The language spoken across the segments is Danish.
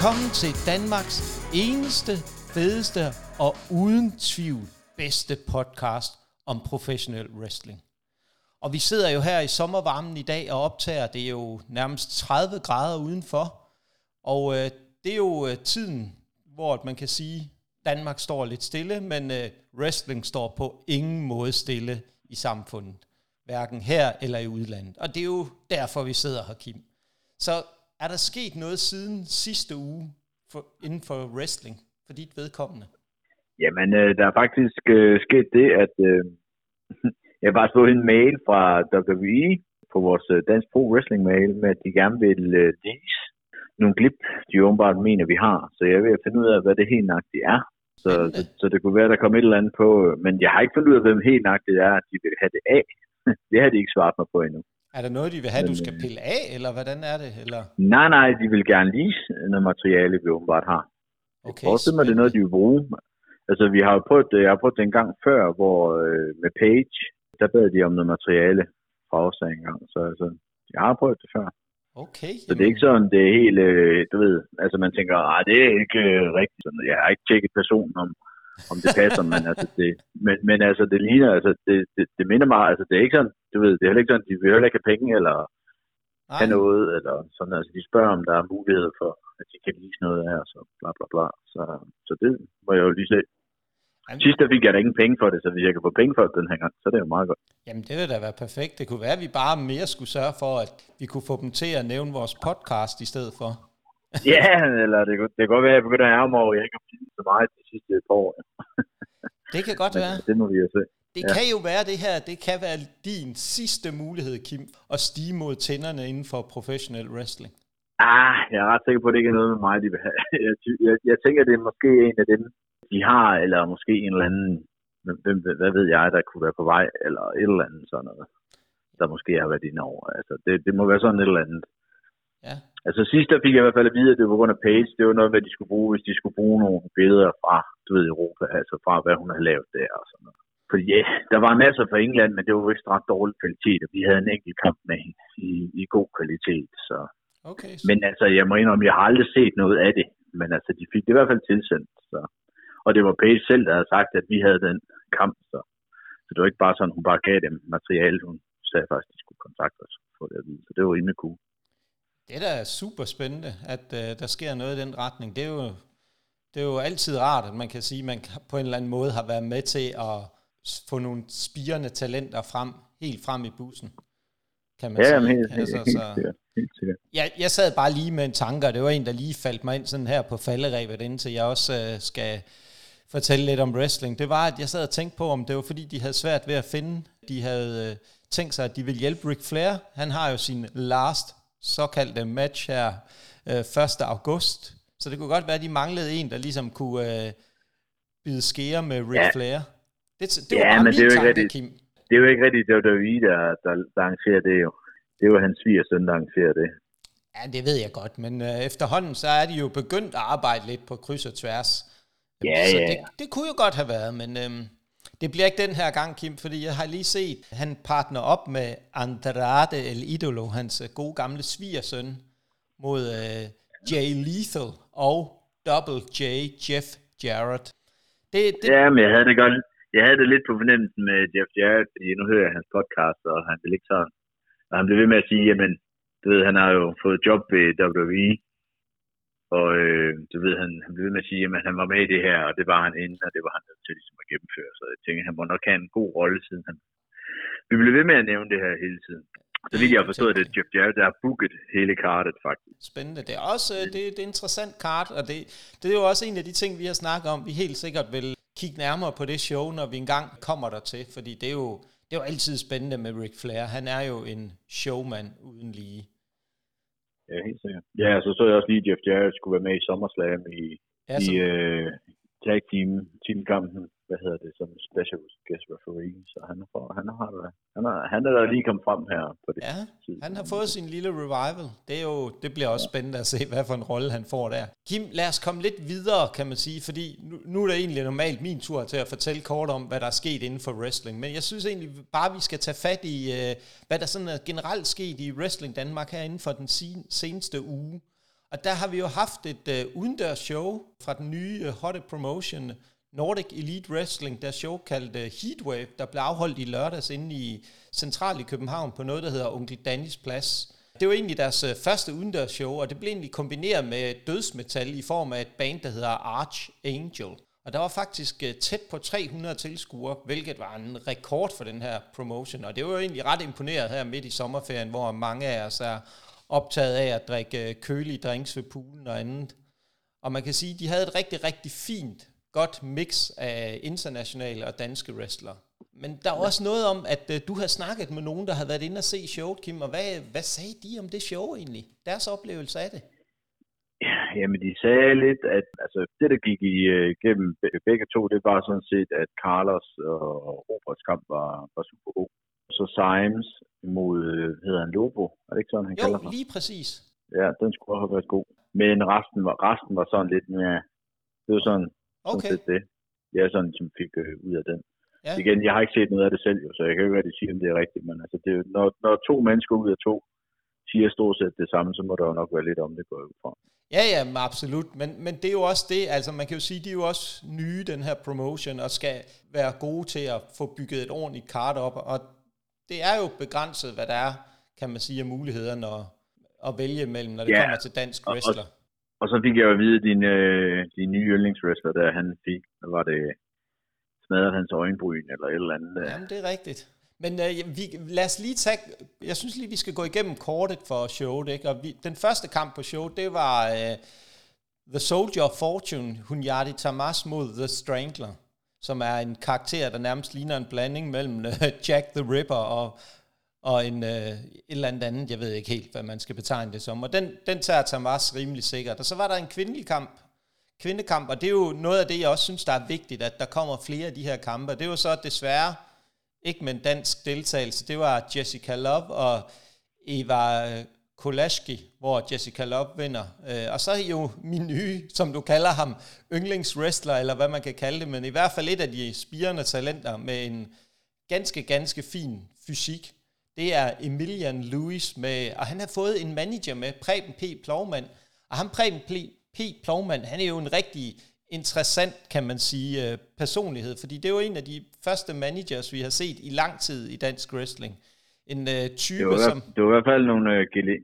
Velkommen til Danmarks eneste, fedeste og uden tvivl bedste podcast om professionel wrestling. Og vi sidder jo her i sommervarmen i dag og optager, det er jo nærmest 30 grader udenfor. Og øh, det er jo øh, tiden, hvor man kan sige, Danmark står lidt stille, men øh, wrestling står på ingen måde stille i samfundet. Hverken her eller i udlandet. Og det er jo derfor, vi sidder her, Kim. Så er der sket noget siden sidste uge for, inden for wrestling for dit vedkommende? Jamen, øh, der er faktisk øh, sket det, at øh, jeg bare fået en mail fra WWE på vores øh, Dansk Pro Wrestling mail med, at de gerne vil øh, vise nogle glip, de åbenbart mener, vi har. Så jeg vil finde ud af, hvad det helt nøjagtigt er. Så, så, så, det kunne være, at der kom et eller andet på. Men jeg har ikke fundet ud af, hvem helt nøjagtigt er, at de vil have det af. det har de ikke svaret mig på endnu. Er der noget, de vil have, Men, du skal øh, pille af, eller hvordan er det? Eller? Nej, nej, de vil gerne lease noget materiale, vi åbenbart har. Okay, mig, det er noget, de vil bruge. Altså, vi har jo prøvet det, jeg har prøvet det en gang før, hvor øh, med Page, der bad de om noget materiale fra os en gang. Så altså, jeg har prøvet det før. Okay. Så det er ikke sådan, det er helt, øh, du ved, altså man tænker, ah, det er ikke øh, rigtigt. Sådan, jeg har ikke tjekket personen om, om det passer, men altså det, men, men altså det ligner, altså det, det, det minder mig, altså det er ikke sådan, du ved, det er heller ikke sådan, de vil heller ikke have penge, eller Nej. have noget, eller sådan, altså de spørger, om der er mulighed for, at de kan vise noget af, så bla bla bla, så, så det må jeg jo lige se. Jamen. Sidst der fik jeg da ingen penge for det, så hvis jeg kan få penge for det den her gang, så er det jo meget godt. Jamen det vil da være perfekt. Det kunne være, at vi bare mere skulle sørge for, at vi kunne få dem til at nævne vores podcast i stedet for. ja, eller det, kunne, det kan godt være, at jeg begynder at ærge mig over, at jeg ikke har så meget de sidste par år. det kan godt være. Det må vi jo se. Det ja. kan jo være det her, det kan være din sidste mulighed, Kim, at stige mod tænderne inden for professional wrestling. Ah, jeg er ret sikker på, at det ikke er noget med mig, de vil have. Jeg, jeg, jeg tænker, det er måske en af dem, de har, eller måske en eller anden, hvem, hvad ved jeg, der kunne være på vej, eller et eller andet sådan noget, der måske har været inde over. Altså, det, det må være sådan et eller andet. Ja. Altså sidst der fik jeg i hvert fald at vide, at det var på grund af Page. Det var noget, hvad de skulle bruge, hvis de skulle bruge nogle billeder fra, du ved, Europa, altså fra, hvad hun har lavet der og sådan noget. Fordi ja, der var masser fra England, men det var vist ret dårlig kvalitet, og vi havde en enkelt kamp med i, i god kvalitet. Så. Okay. Men altså, jeg må indrømme, jeg har aldrig set noget af det. Men altså, de fik det i hvert fald tilsendt. Så. Og det var Page selv, der havde sagt, at vi havde den kamp. Så, så det var ikke bare sådan, hun bare gav dem materiale. Hun sagde faktisk, at de skulle kontakte os for det at vide. Så det var rimelig cool. Det er da super spændende, at uh, der sker noget i den retning. Det er, jo, det er jo altid rart, at man kan sige, at man på en eller anden måde har været med til at få nogle spirende talenter frem, helt frem i bussen. Kan man ja, sige. Helt, altså, helt, så, helt, helt sikkert. Jeg, jeg sad bare lige med en tanke, det var en, der lige faldt mig ind sådan her på falderæbet, indtil jeg også uh, skal fortælle lidt om wrestling. Det var, at jeg sad og tænkte på, om det var fordi, de havde svært ved at finde. De havde uh, tænkt sig, at de ville hjælpe Ric Flair. Han har jo sin last såkaldte match her øh, 1. august. Så det kunne godt være, at de manglede en, der ligesom kunne øh, bide skære med Ric ja. Flair. Det, det var ja, men det er jo ikke rigtigt. Kim. Det er jo ikke rigtigt, vi, der, der, der arrangerer det jo. Det var hans svigersøn, der arrangerer det. Ja, det ved jeg godt, men øh, efterhånden så er de jo begyndt at arbejde lidt på kryds og tværs. Ja, så ja. Det, det kunne jo godt have været, men øh, det bliver ikke den her gang, Kim, fordi jeg har lige set, han partner op med Andrade El Idolo, hans øh, gode gamle svigersøn, mod uh, Jay Lethal og Double J Jeff Jarrett. Det, det... Ja, men jeg havde det godt. Jeg havde det lidt på fornemmelsen med Jeff Jarrett, fordi nu hører jeg hans podcast, og han vil ikke sådan. Og han blev ved med at sige, jamen, du ved, han har jo fået job ved WWE, og øh, du ved, han, han blev ved med at sige, at han var med i det her, og det var han inden, og det var han nødt til ligesom at gennemføre. Så jeg tænkte, han må nok have en god rolle, siden han... Vi blev ved med at nævne det her hele tiden. Så vidt jeg har forstået, at det er Jeff Jarrett, der har booket hele kartet, faktisk. Spændende. Det er også det, det er interessant kart, og det, det er jo også en af de ting, vi har snakket om. Vi helt sikkert vil kigge nærmere på det show, når vi engang kommer der til, fordi det er jo, det er jo altid spændende med Ric Flair. Han er jo en showman uden lige. Ja, helt sikkert. Ja, så så jeg også lige, at Jeff Jarrett skulle være med i SummerSlam i, ja, i uh, tag team teamkampen hvad hedder det, som special guest referee, så han, får, han, har, han, har, han er der lige kommet frem her på det. Ja, han har fået sin lille revival. Det, er jo, det bliver også spændende at se, hvad for en rolle han får der. Kim, lad os komme lidt videre, kan man sige, fordi nu, nu er det egentlig normalt min tur til at fortælle kort om, hvad der er sket inden for wrestling, men jeg synes egentlig bare, vi skal tage fat i, uh, hvad der sådan er generelt sket i Wrestling Danmark her inden for den seneste uge. Og der har vi jo haft et uh, udendørs show fra den nye uh, hotte promotion, Nordic Elite Wrestling, der show kaldt Heatwave, der blev afholdt i lørdags inde i central i København på noget, der hedder Onkel Dannys Plads. Det var egentlig deres øh, første udendørs show, og det blev egentlig kombineret med dødsmetal i form af et band, der hedder Arch Angel. Og der var faktisk øh, tæt på 300 tilskuere, hvilket var en rekord for den her promotion. Og det var jo egentlig ret imponeret her midt i sommerferien, hvor mange af os er optaget af at drikke øh, kølige drinks ved poolen og andet. Og man kan sige, at de havde et rigtig, rigtig fint, godt mix af internationale og danske wrestlere. Men der er også noget om, at uh, du har snakket med nogen, der har været inde og se showet, Kim, og hvad, hvad sagde de om det show egentlig? Deres oplevelse af det? Ja, jamen, de sagde lidt, at altså, det, der gik igennem uh, begge to, det var sådan set, at Carlos og Roberts kamp var, var super god. Så Symes mod, øh, hedder han Lobo, er det ikke sådan, han jo, kalder sig? lige præcis. Ja, den skulle have været god. Men resten var, resten var sådan lidt mere, det var sådan, okay. sådan det. Jeg er sådan, som fik øh, ud af den. Ja. Igen, jeg har ikke set noget af det selv, jo, så jeg kan ikke rigtig sige, om det er rigtigt, men altså, det, når, når to mennesker ud af to siger stort set det samme, så må der jo nok være lidt om det, går ud fra. Ja, ja, absolut. Men, men det er jo også det, altså man kan jo sige, de er jo også nye, den her promotion, og skal være gode til at få bygget et ordentligt kart op, og det er jo begrænset, hvad der er, kan man sige, af muligheder når, at vælge mellem, når det ja. kommer til dansk wrestler. Og, og så fik jeg jo at vide, at din, øh, din nye yndlingswrestler, der han fik, der var det smadret hans øjenbryn eller et eller andet. Øh. Jamen, det er rigtigt. Men øh, vi, lad os lige tage, jeg synes lige, vi skal gå igennem kortet for showet, ikke? Og vi, den første kamp på showet, det var øh, The Soldier of Fortune, Hunyadi Tamas mod The Strangler som er en karakter, der nærmest ligner en blanding mellem øh, Jack the Ripper og, og en, øh, et eller andet andet. Jeg ved ikke helt, hvad man skal betegne det som. Og den, den tager Tamas rimelig sikkert. Og så var der en kvindelig kamp, kvindekamp, og det er jo noget af det, jeg også synes, der er vigtigt, at der kommer flere af de her kampe. Det er jo så desværre ikke med en dansk deltagelse. Det var Jessica Love og Eva øh, Kolaski, hvor Jessica Love vinder. Øh, og så er jo min nye, som du kalder ham, yndlingswrestler, eller hvad man kan kalde det, men i hvert fald et af de spirende talenter med en ganske, ganske fin fysik. Det er Emilian Lewis, med, og han har fået en manager med, Preben P. Plovmand. Og ham Preben P. Plovmand, han er jo en rigtig interessant, kan man sige, øh, personlighed, fordi det er jo en af de første managers, vi har set i lang tid i dansk wrestling en uh, type, det var, som... Det var i hvert fald nogle uh,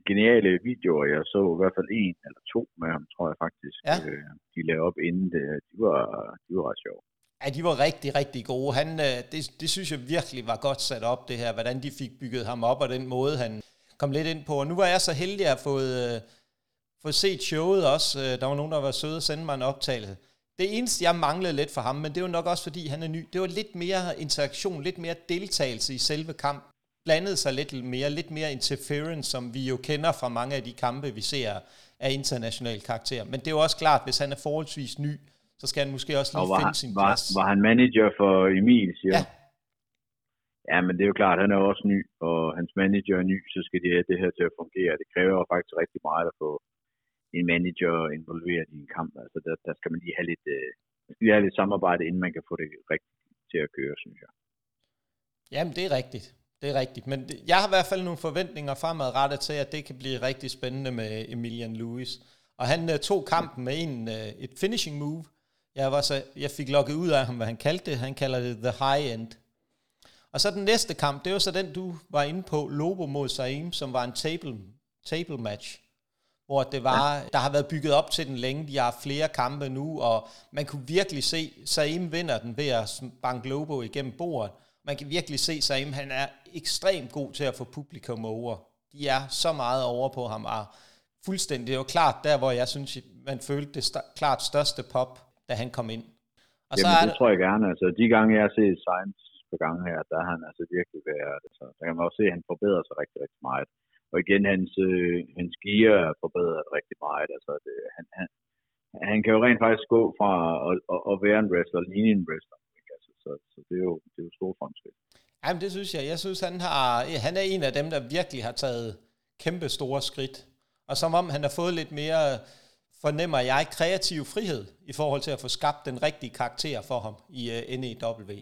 geniale videoer. Jeg så i hvert fald en eller to med ham, tror jeg faktisk. Ja. Uh, de lavede op inden det. De var, de var ret sjove. Ja, de var rigtig, rigtig gode. Han, øh, det, det synes jeg virkelig var godt sat op, det her. Hvordan de fik bygget ham op, og den måde, han kom lidt ind på. Og nu var jeg så heldig at have fået, øh, fået set showet også. Øh, der var nogen, der var søde og sende mig en optagelse. Det eneste, jeg manglede lidt for ham, men det var nok også, fordi han er ny, det var lidt mere interaktion, lidt mere deltagelse i selve kamp blandet sig lidt mere, lidt mere interference, som vi jo kender fra mange af de kampe, vi ser af international karakter. Men det er jo også klart, hvis han er forholdsvis ny, så skal han måske også lige finde sin plads. Var, var han manager for Emil, siger ja. Ja, men det er jo klart, han er også ny, og hans manager er ny, så skal de have det her til at fungere. Det kræver faktisk rigtig meget at få en manager involveret i en kamp. Altså der, der skal man lige have lidt, øh, lige have lidt samarbejde, inden man kan få det rigtigt til at køre, synes jeg. Jamen, det er rigtigt. Det er rigtigt, men jeg har i hvert fald nogle forventninger fremadrettet til, at det kan blive rigtig spændende med Emilian Lewis. Og han uh, tog kampen med en, uh, et finishing move. Jeg, var så, jeg fik lukket ud af ham, hvad han kaldte det. Han kalder det the high end. Og så den næste kamp, det var så den, du var inde på, Lobo mod Saim, som var en table, table match. Hvor det var, der har været bygget op til den længe. De har flere kampe nu, og man kunne virkelig se, Saim vinder den ved at banke Lobo igennem bordet man kan virkelig se Saim, han er ekstremt god til at få publikum over. De er så meget over på ham, og fuldstændig, det var klart der, hvor jeg synes, man følte det st- klart største pop, da han kom ind. Og Jamen, så er det, det tror jeg gerne. Altså, de gange, jeg har set Sainz på gange her, der har han altså virkelig været, altså, der kan man også se, at han forbedrer sig rigtig, rigtig meget. Og igen, hans, øh, hans gear er forbedret rigtig meget. Altså, det, han, han, han kan jo rent faktisk gå fra at, at, at være en wrestler, ligne en wrestler, så, så det, er jo, det er jo store fremskridt. Jamen det synes jeg. Jeg synes, han, har, han er en af dem, der virkelig har taget kæmpe store skridt. Og som om han har fået lidt mere, fornemmer jeg, kreativ frihed i forhold til at få skabt den rigtige karakter for ham i øh, uh, NEW.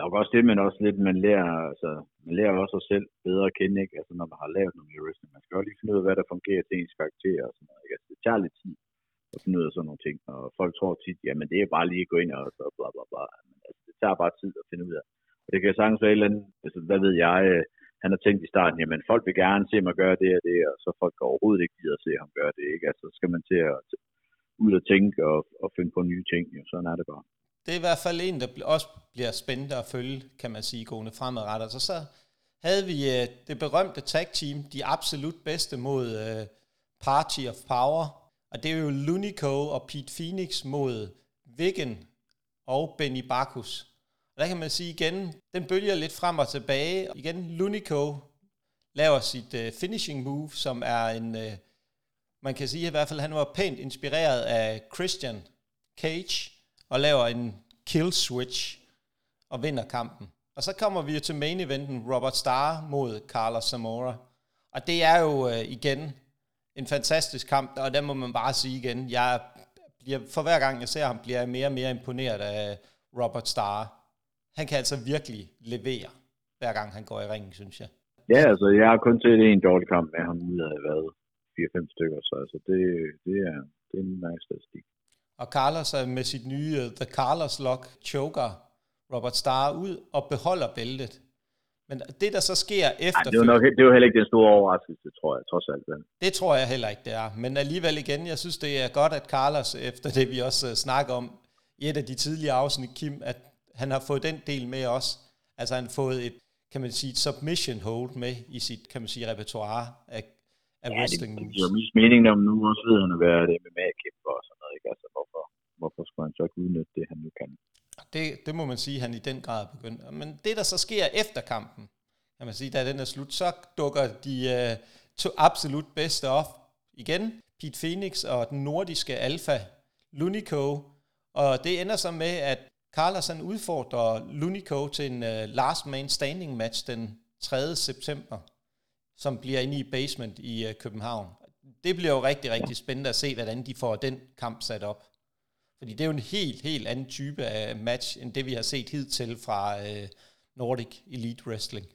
Nok også det, men også lidt, man lærer, altså, man lærer også sig selv bedre at kende, ikke? Altså, når man har lavet noget wrestling. Man skal også lige finde ud af, hvad der fungerer til ens karakter og sådan noget, ikke? Altså, det tager lidt tid at finde ud af sådan nogle ting, og folk tror tit, jamen det er bare lige at gå ind og så bla bla bla. Men, altså, det tager bare tid at finde ud af. Og det kan sagtens være et eller andet, altså, hvad ved jeg, øh, han har tænkt i starten, jamen folk vil gerne se mig gøre det og det, og så folk overhovedet ikke gider at se ham gøre det, ikke? Altså, så skal man til at ud og tænke og, og finde på nye ting, jo. sådan er det bare det er i hvert fald en, der også bliver spændende at følge, kan man sige, gående fremadrettet. Så så havde vi øh, det berømte tag team, de absolut bedste mod øh, Party of Power, og det er jo Lunico og Pete Phoenix mod Vigen og Benny Bakus. Og der kan man sige igen, den bølger lidt frem og tilbage. Igen, Lunico laver sit uh, finishing move, som er en, uh, man kan sige i hvert fald, han var pænt inspireret af Christian Cage, og laver en kill switch og vinder kampen. Og så kommer vi jo til main eventen, Robert Starr mod Carlos Zamora. Og det er jo uh, igen en fantastisk kamp, og der må man bare sige igen, jeg bliver, for hver gang jeg ser ham, bliver jeg mere og mere imponeret af Robert Starr. Han kan altså virkelig levere, hver gang han går i ringen, synes jeg. Ja, altså jeg har kun set en dårlig kamp med ham ud af hvad, 4-5 stykker, så altså, det, det, er, det er en nice statistik. Og Carlos er med sit nye uh, The Carlos Lock choker Robert Starr ud og beholder bæltet. Men det, der så sker efter... det, er nok, det er jo heller ikke den store overraskelse, tror jeg, trods alt. Det. det tror jeg heller ikke, det er. Men alligevel igen, jeg synes, det er godt, at Carlos, efter det vi også uh, snakker om i et af de tidligere afsnit, Kim, at han har fået den del med også. Altså han har fået et, kan man sige, et submission hold med i sit, kan man sige, repertoire af, af ja, wrestling det, det er jo mest meningen om nu også ved han at være det MMA-kæmper og sådan noget, ikke? Altså hvorfor, hvorfor skulle han så ikke udnytte det, han nu kan? Det, det må man sige, han i den grad er begyndt. Men det, der så sker efter kampen, kan man sige, da den er slut, så dukker de uh, to absolut bedste op igen. Pete Phoenix og den nordiske alfa Lunico. Og det ender så med, at Carlos han udfordrer Lunico til en uh, last man standing match den 3. september som bliver inde i basement i uh, København. Det bliver jo rigtig, rigtig spændende at se, hvordan de får den kamp sat op. Fordi det er jo en helt, helt anden type af match, end det vi har set hidtil fra uh, Nordic Elite Wrestling.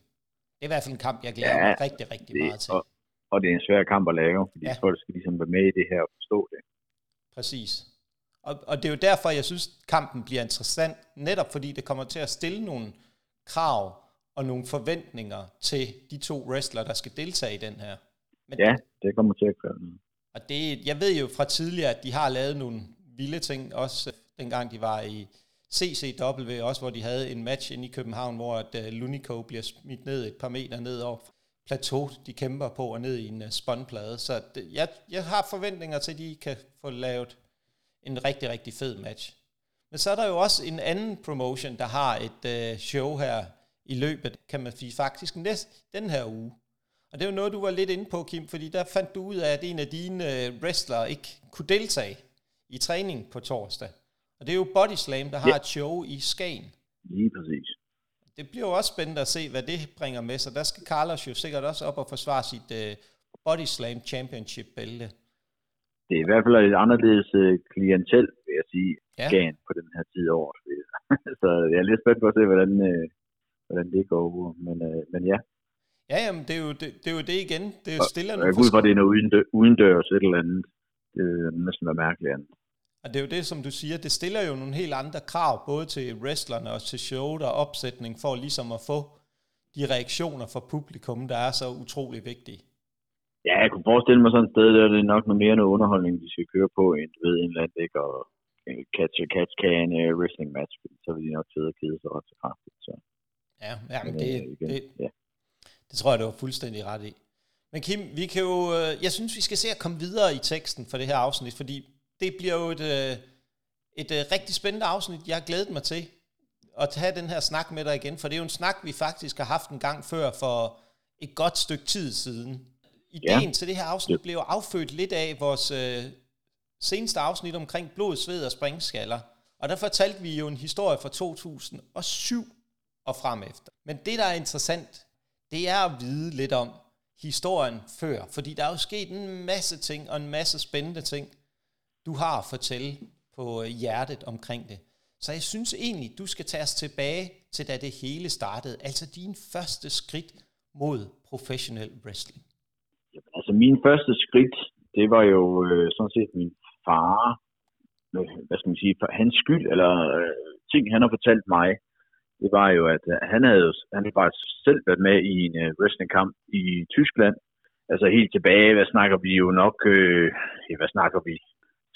Det er i hvert fald en kamp, jeg glæder ja, mig rigtig, rigtig det, meget til. Og, og det er en svær kamp at lave, fordi ja. folk skal ligesom være med i det her og forstå det. Præcis. Og, og det er jo derfor, jeg synes, kampen bliver interessant, netop fordi det kommer til at stille nogle krav og nogle forventninger til de to wrestlere, der skal deltage i den her. Men, ja, det kommer til at kræve Og det, jeg ved jo fra tidligere, at de har lavet nogle vilde ting, også dengang de var i CCW, også hvor de havde en match inde i København, hvor at uh, Lunico bliver smidt ned et par meter ned over plateau, de kæmper på, og ned i en uh, spåndplade. Så det, jeg, jeg har forventninger til, at de kan få lavet en rigtig, rigtig fed match. Men så er der jo også en anden promotion, der har et uh, show her i løbet, kan man sige, faktisk næst, den her uge. Og det er jo noget, du var lidt inde på, Kim, fordi der fandt du ud af, at en af dine uh, wrestlere ikke kunne deltage i træning på torsdag. Og det er jo Body Slam, der har ja. et show i Skagen. Lige præcis. Det bliver jo også spændende at se, hvad det bringer med sig. Der skal Carlos jo sikkert også op og forsvare sit uh, Body Slam Championship-bælte. Det er i hvert fald et anderledes uh, klientel, vil jeg sige, ja. Skagen på den her tid af året. Så jeg er lidt spændt på at se, hvordan, uh, hvordan det går over. Men, øh, men ja. Ja, jamen, det er jo det, det, er jo det igen. Det er stille og, Jeg ud fra, det er noget udendørs, udendørs et eller andet. Det er næsten være mærkeligt andet. Og det er jo det, som du siger, det stiller jo nogle helt andre krav, både til wrestlerne og til showet og opsætning, for ligesom at få de reaktioner fra publikum, der er så utrolig vigtige. Ja, jeg kunne forestille mig sådan et sted, der er det nok noget mere noget underholdning, de skal køre på, end ved en eller anden, ikke? Og catch a catch can uh, wrestling match, så vil de nok sidde og kede sig ret så kraftigt. Så. Ja, ja men det, det, det, ja. det tror jeg, du var fuldstændig ret i. Men Kim, vi kan jo, øh, jeg synes, vi skal se at komme videre i teksten for det her afsnit, fordi det bliver jo et, øh, et, øh, rigtig spændende afsnit. Jeg har glædet mig til at tage den her snak med dig igen, for det er jo en snak, vi faktisk har haft en gang før for et godt stykke tid siden. Ideen ja. til det her afsnit blev affødt lidt af vores øh, seneste afsnit omkring blod, sved og springskaller. Og der fortalte vi jo en historie fra 2007, og frem efter. Men det, der er interessant, det er at vide lidt om historien før, fordi der er jo sket en masse ting, og en masse spændende ting, du har at fortælle på hjertet omkring det. Så jeg synes egentlig, du skal tage os tilbage til da det hele startede, altså din første skridt mod professionel wrestling. Min første skridt, det var jo øh, sådan set min far, øh, hvad skal man sige, hans skyld, eller øh, ting, han har fortalt mig, det var jo, at øh, han havde han havde bare selv været med i en øh, wrestlingkamp i Tyskland. Altså helt tilbage, hvad snakker vi jo nok, øh, hvad snakker vi,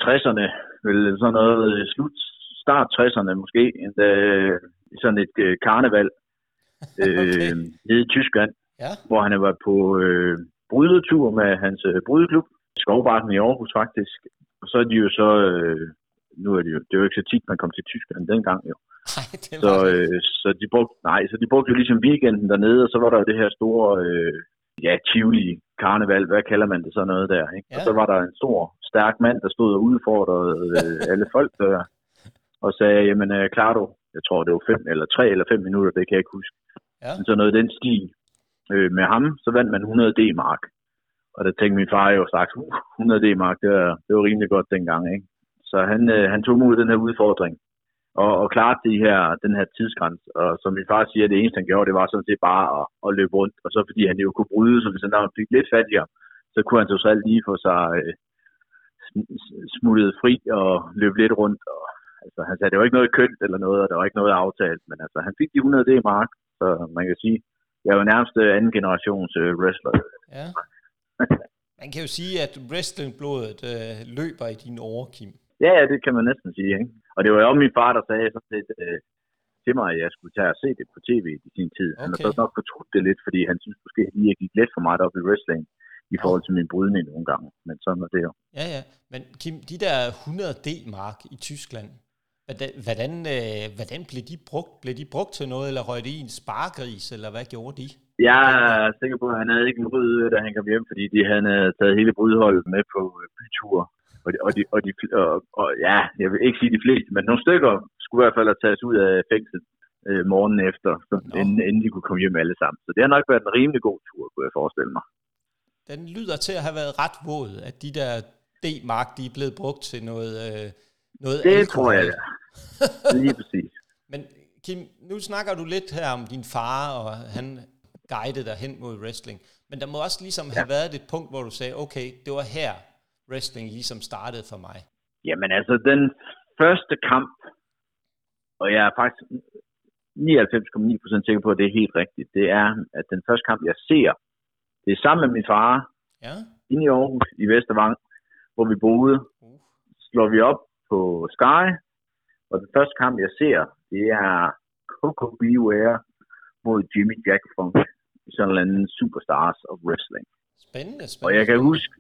60'erne, vel sådan noget, øh, slut, start 60'erne måske, endda, sådan et øh, karneval øh, okay. nede i Tyskland, ja. hvor han var på øh, brydetur med hans øh, brydeklub, Skovbarken i Aarhus faktisk. Og så er de jo så, øh, nu er det jo, det er jo ikke så tit, man kom til Tyskland dengang jo. Nej, det var så, øh, så de brugte, nej, så de brugte jo ligesom weekenden dernede, og så var der jo det her store, øh, ja, Tivoli karneval, hvad kalder man det så noget der, ikke? Ja. Og så var der en stor, stærk mand, der stod og udfordrede øh, alle folk der, og sagde, jamen, øh, klarer du, jeg tror det var fem eller tre eller fem minutter, det kan jeg ikke huske. Ja. Men så noget den stil. Øh, med ham, så vandt man 100 D-mark. Og der tænkte min far jo straks, uh, 100 D-mark, det var, det var rimelig godt dengang, ikke? Så han, øh, han tog mod den her udfordring og, og klare de her, den her tidsgrænse. Og som min far siger, det eneste han gjorde, det var sådan set bare at, at løbe rundt. Og så fordi han jo kunne bryde, så hvis han fik lidt fattigere, så kunne han så selv lige få sig øh, smuttet fri og løbe lidt rundt. Og, altså, han sagde, det var ikke noget kønt eller noget, og der var ikke noget aftalt, men altså, han fik de 100 D mark, så man kan sige, jeg er jo nærmest anden generations øh, wrestler. Ja. Man kan jo sige, at wrestlingblodet øh, løber i din overkim. Ja, ja, det kan man næsten sige. Ikke? Og det var jo min far, der sagde sådan set, øh, til mig, at jeg skulle tage og se det på tv i sin tid. Okay. Han har så nok fortrudt det lidt, fordi han synes måske lige, at jeg gik lidt for meget op i wrestling i forhold til min brydning nogle gange. Men sådan var det jo. Ja, ja. Men Kim, de der 100 D-mark i Tyskland, hvordan, øh, hvordan blev de brugt? Blev de brugt til noget, eller røg de i en spargris, eller hvad gjorde de? Jeg er sikker på, at han havde ikke en ryd, da han kom hjem, fordi de, han havde taget hele brydholdet med på bytur. Og, de, og, de, og, de, og, og, ja, jeg vil ikke sige de fleste, men nogle stykker skulle i hvert fald have taget ud af fængsel øh, morgenen efter, så, inden, inden de kunne komme hjem alle sammen. Så det har nok været en rimelig god tur, kunne jeg forestille mig. Den lyder til at have været ret våd, at de der D-mark, de er blevet brugt til noget, øh, noget Det alkohol. tror jeg, ja. Lige præcis. Men Kim, nu snakker du lidt her om din far, og han guidede dig hen mod wrestling. Men der må også ligesom ja. have været et punkt, hvor du sagde, okay, det var her, wrestling ligesom startede for mig? Jamen altså, den første kamp, og jeg er faktisk 99,9% sikker på, at det er helt rigtigt, det er, at den første kamp, jeg ser, det er sammen med min far, ja. inde i Aarhus, i Vestervang, hvor vi boede. Uh. Slår vi op på Sky, og den første kamp, jeg ser, det er Coco Beware mod Jimmy Jack Funk i sådan en anden Superstars of Wrestling. Spændende, spændende. Og jeg kan huske,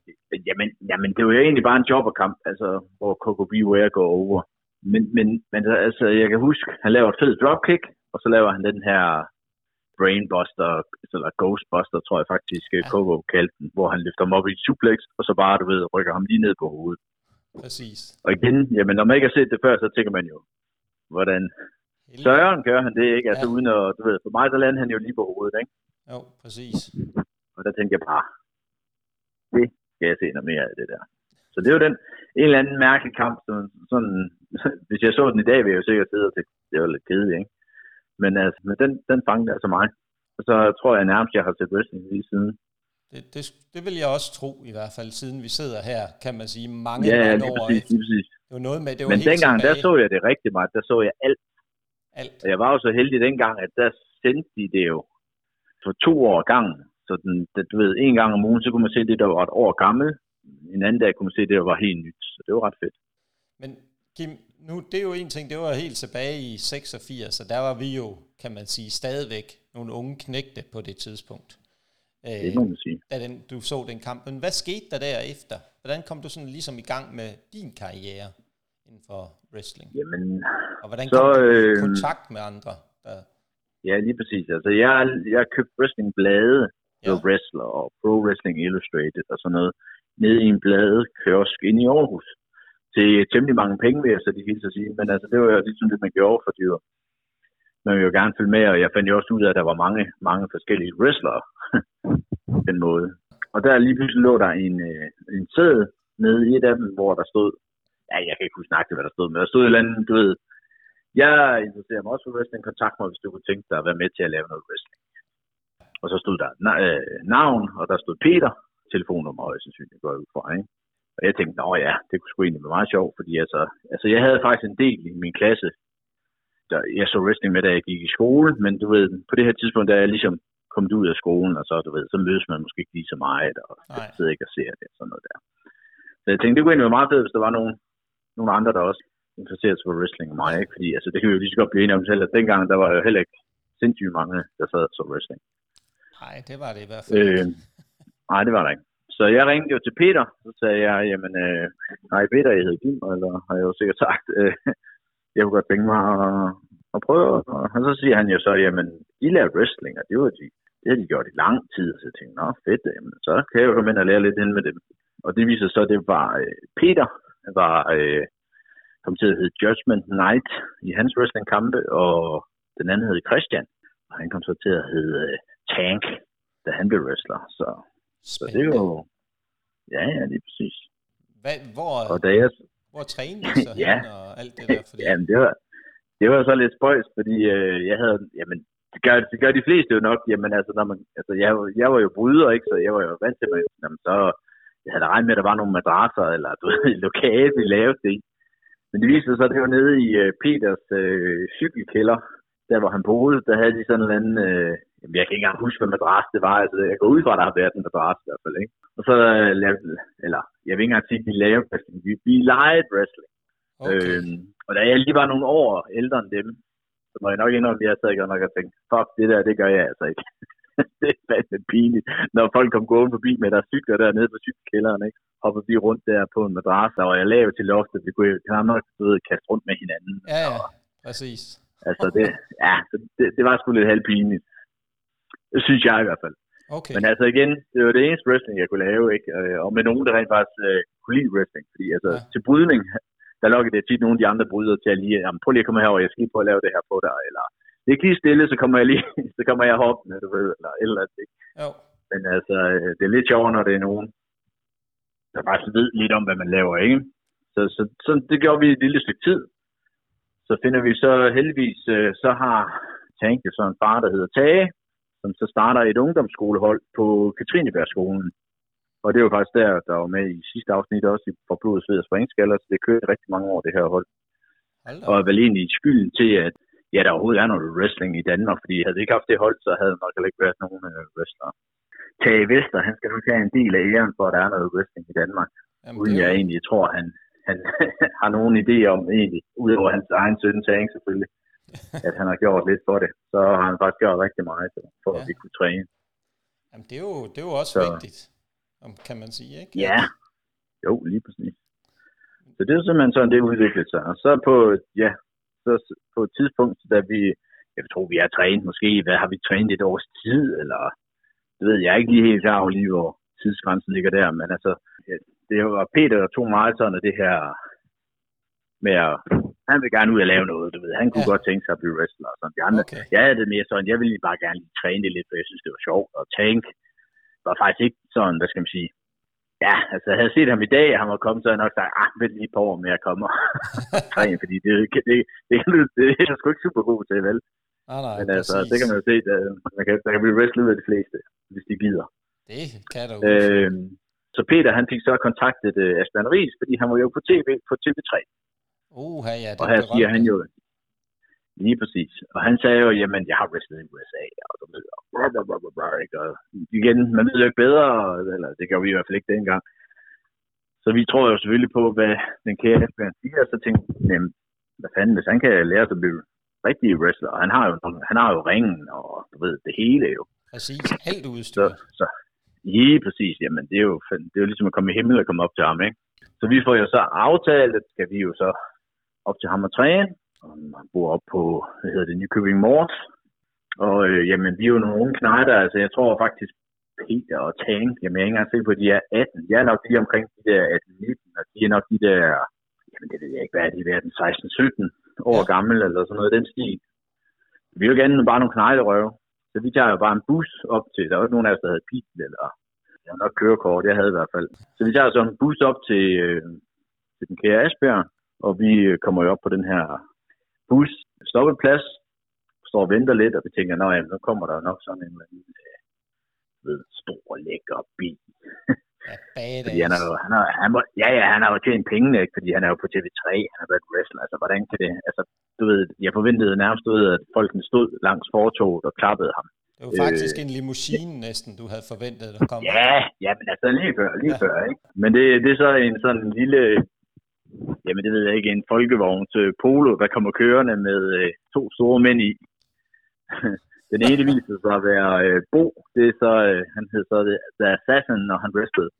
jamen, jamen det var jo egentlig bare en jobberkamp, altså, hvor Coco Beware går over. Men, men, men altså, jeg kan huske, han laver et fedt dropkick, og så laver han den her Brainbuster, eller Ghostbuster, tror jeg faktisk, ja. Coco kaldte den, hvor han løfter ham op i et suplex, og så bare, du ved, rykker ham lige ned på hovedet. Præcis. Og igen, jamen, når man ikke har set det før, så tænker man jo, hvordan Søren gør han det, ikke? Altså ja. uden at, du ved, for mig så lander han jo lige på hovedet, ikke? Jo, præcis. Og der tænker jeg bare, det skal jeg se noget mere af det der. Så det er jo den, en eller anden mærkelig kamp, sådan, sådan hvis jeg så den i dag, ville jeg jo sikkert sidde og tænke, det var lidt kedeligt, ikke? Men altså, men den, den fangede altså mig. Og så tror jeg nærmest, jeg har set wrestling lige siden. Det, det, det vil jeg også tro, i hvert fald, siden vi sidder her, kan man sige, mange, ja, mange lige år. Præcis, lige præcis. Det var noget med, det var Men dengang, tilbage. der så jeg det rigtig meget. Der så jeg alt. Alt. Og jeg var jo så heldig dengang, at der sendte de det jo for to år gangen. Så den, det, du ved, en gang om ugen, så kunne man se det, der var et år gammel. En anden dag kunne man se det, der var helt nyt. Så det var ret fedt. Men Kim, nu, det er jo en ting, det var helt tilbage i 86, så der var vi jo, kan man sige, stadigvæk nogle unge knægte på det tidspunkt. Det må man sige. Da den, du så den kamp. Men hvad skete der derefter? Hvordan kom du sådan ligesom i gang med din karriere inden for wrestling? Jamen, og hvordan kom så, du i øh, kontakt med andre? Der... Ja, lige præcis. Altså, jeg, jeg købte wrestlingblade, ja. Wrestler og Pro Wrestling Illustrated og sådan noget, nede i en blade kiosk inde i Aarhus. Til temmelig mange penge, vil jeg så de hele at sige. Men altså, det var jo ligesom det, man gjorde, for det var, man ville jo gerne følge med, og jeg fandt jo også ud af, at der var mange, mange forskellige wrestlere den måde. Og der lige pludselig lå der en, øh, en sæde nede i et af dem, hvor der stod, ja, jeg kan ikke huske snakke hvad der stod, men der stod et eller andet, du ved, jeg interesserer mig også for wrestling. Kontakt mig, hvis du kunne tænke dig at være med til at lave noget wrestling. Og så stod der øh, navn, og der stod Peter, telefonnummer højst sandsynligt går jeg ud fra, ikke? Og jeg tænkte, nå ja, det kunne sgu egentlig være meget sjovt, fordi altså, altså jeg havde faktisk en del i min klasse, der, jeg så wrestling med, da jeg gik i skole, men du ved, på det her tidspunkt, der er jeg ligesom kommet ud af skolen, og så, du ved, så mødes man måske ikke lige så meget, og Nej. sidder ikke og ser det, sådan noget der. Så jeg tænkte, det kunne egentlig være meget fedt, hvis der var nogen, nogle andre, der også interesserede sig for wrestling og mig, ikke? Fordi altså, det kan vi jo lige så godt blive enige om selv, at dengang, der var jo heller ikke sindssygt mange, der sad så wrestling. Nej, det var det i hvert fald. Øh, nej, det var der ikke. Så jeg ringte jo til Peter, så sagde jeg, jamen, øh, nej Peter, jeg hedder Kim, eller har jeg jo sikkert sagt, øh, jeg kunne godt tænke mig at, at prøve. Og så siger han jo så, jamen, de laver wrestling, og det var de, det har de gjort i lang tid. Så jeg tænkte, nå fedt, jamen, så kan jeg jo komme ind og lære lidt ind med dem. Og det viser så, at det var øh, Peter, var øh, kom til at hedde Judgment Night i hans wrestlingkampe, og den anden hed Christian, og han kom så til at hedde øh, Tank, da han blev wrestler. Så så det er jo... Ja, ja, lige præcis. Hvad, hvor, og da jeg, hvor trænede så ja, og alt det der? Fordi... Jamen, det var, det var så lidt spøjs, fordi øh, jeg havde, jamen, det gør, det gør de fleste jo nok, jamen altså, når man, altså jeg, jeg var jo bryder, ikke, så jeg var jo vant til, at jamen, så, jeg havde regnet med, at der var nogle madrasser, eller du ved, lokale, vi lavede det Men det viste sig så, at det var nede i øh, Peters øh, cykelkælder, der hvor han boede, der havde de sådan en anden, øh, Jamen, jeg kan ikke engang huske, hvad madras det var. Altså, jeg går ud fra, at der har været en madras i hvert fald. Ikke? Og så øh, lavede, eller jeg vil ikke engang sige, at vi lavede wrestling. Vi, vi legede wrestling. Okay. Øhm, og da jeg lige var nogle år ældre end dem, så må jeg nok indrømme, at jeg sad ikke nok og tænkte, fuck, det der, det gør jeg altså ikke. det er fandme pinligt, når folk kom gående forbi med deres cykler dernede på cykelkælderen, ikke? Hoppede vi rundt der på en madras, og jeg lavede til loftet, vi kunne knap nok kaste rundt med hinanden. Ja, ja, præcis. Altså, det, ja, det, det var sgu lidt halvpinligt. Det synes jeg i hvert fald. Okay. Men altså igen, det var det eneste wrestling, jeg kunne lave, ikke? Øh, og med nogen, der rent faktisk øh, kunne lide wrestling. Fordi altså, ja. til brydning, der lukkede det tit nogle af de andre bryder til at lige, jamen, prøv lige at komme herover, jeg skal lige prøve at lave det her på dig, eller det er lige stille, så kommer jeg lige, så kommer jeg hoppende, du ved, eller et eller andet, ikke? Jo. Men altså, øh, det er lidt sjovere, når det er nogen, der bare ved lidt om, hvad man laver, ikke? Så, så, så det gjorde vi et lille stykke tid. Så finder vi så heldigvis, så har Tank jo så en far, der hedder Tage, som så starter et ungdomsskolehold på Katrinebergskolen. Og det var faktisk der, der var med i sidste afsnit også for blodet, sved og springskaller, så det kørte rigtig mange år, det her hold. Hello. Og vel egentlig skylden til, at ja, der overhovedet er noget wrestling i Danmark, fordi havde vi ikke haft det hold, så havde nok ikke været nogen uh, wrestler. Tage Vester, han skal nok have en del af æren for, at der er noget wrestling i Danmark. Jamen, uden jeg egentlig tror, han, han har nogen idé om egentlig, udover hans egen søn Tang selvfølgelig. at han har gjort lidt for det. Så har han faktisk gjort rigtig meget for, ja. at vi kunne træne. Jamen, det er jo, det er jo også så, vigtigt, kan man sige, ikke? Ja, jo, lige præcis. Så det er simpelthen sådan, det udviklede sig. Og så på, ja, så på et tidspunkt, da vi, jeg tror, vi har trænet måske, hvad har vi trænet et års tid, eller det ved jeg ikke lige helt klar over lige, hvor tidsgrænsen ligger der, men altså, det var Peter, der tog meget sådan af det her med at han vil gerne ud og lave noget, du ved. Han kunne ja. godt tænke sig at blive wrestler og sådan. De andre, okay. Jeg havde det mere sådan, jeg ville bare gerne lige træne det lidt, for jeg synes, det var sjovt. Og Tank var faktisk ikke sådan, hvad skal man sige, Ja, altså jeg havde set ham i dag, han var kommet, så havde jeg nok sagt, ah, vent lige på år med at komme og træne, fordi det, det, det, det, det, er sgu ikke super god til, vel? Ah, nej, Men altså, præcis. det kan man jo se, at man kan, der kan blive wrestlet ud af de fleste, hvis de gider. Det kan du. Øhm, så Peter, han fik så kontaktet uh, Asbjørn Ries, fordi han var jo på tv på TV3. Uh, ja, det og her siger han jo, lige præcis. Og han sagde jo, jamen, jeg har wrestlet i USA, og så videre. Blah, blah, blah, blah, blah, ikke? Og igen, man ved jo ikke bedre, eller det gør vi i hvert fald ikke dengang. Så vi tror jo selvfølgelig på, hvad den kære Asbjørn siger, og så tænkte jamen, hvad fanden, hvis han kan lære sig at blive rigtig wrestler, og han har jo, han har jo ringen, og du ved, det hele jo. Præcis, alt udstyr. Så, så, ja, præcis, jamen, det er jo, det er jo ligesom at komme i himmel og komme op til ham, ikke? Så vi får jo så aftalt, at skal vi jo så op til ham og træne. Han bor op på, hvad hedder det, Nykøbing Mors. Og øh, jamen, vi er jo nogle unge knejder, altså jeg tror faktisk, Peter og Tang, jamen jeg er ikke engang sikker på, at de er 18. Jeg er nok lige omkring de der 18-19, og de er nok de der, jamen det ved jeg ikke, hvad er de er, den 16-17 år gammel, eller sådan noget den stil. Vi er jo gerne bare nogle knejlerøve. Så vi tager jo bare en bus op til, der var ikke nogen af os, der havde bil, eller jeg har nok kørekort, jeg havde i hvert fald. Så vi tager så en bus op til, øh, til den kære Asbjørn, og vi kommer jo op på den her bus, stoppeplads, står og venter lidt, og vi tænker, nej, nu kommer der nok sådan en eller anden øh, ved, stor, lækker bil. Ja. Fordi han er jo, han er, han må, ja, ja, han har jo tjent penge, ikke? fordi han er jo på TV3, han har været wrestler, altså hvordan kan det, altså du ved, jeg forventede nærmest ud, at folkene stod langs fortoget og klappede ham. Det var faktisk en limousine næsten, du havde forventet, der kom. Ja, ja, men altså lige før, lige Ja. ja. før, ikke? Men det, det er så en sådan lille, jamen det ved jeg ikke, en folkevogns polo, der kommer kørende med øh, to store mænd i. Den ene viser sig at være øh, Bo, det er så, øh, han hed så det, The Assassin, når han wrestlede.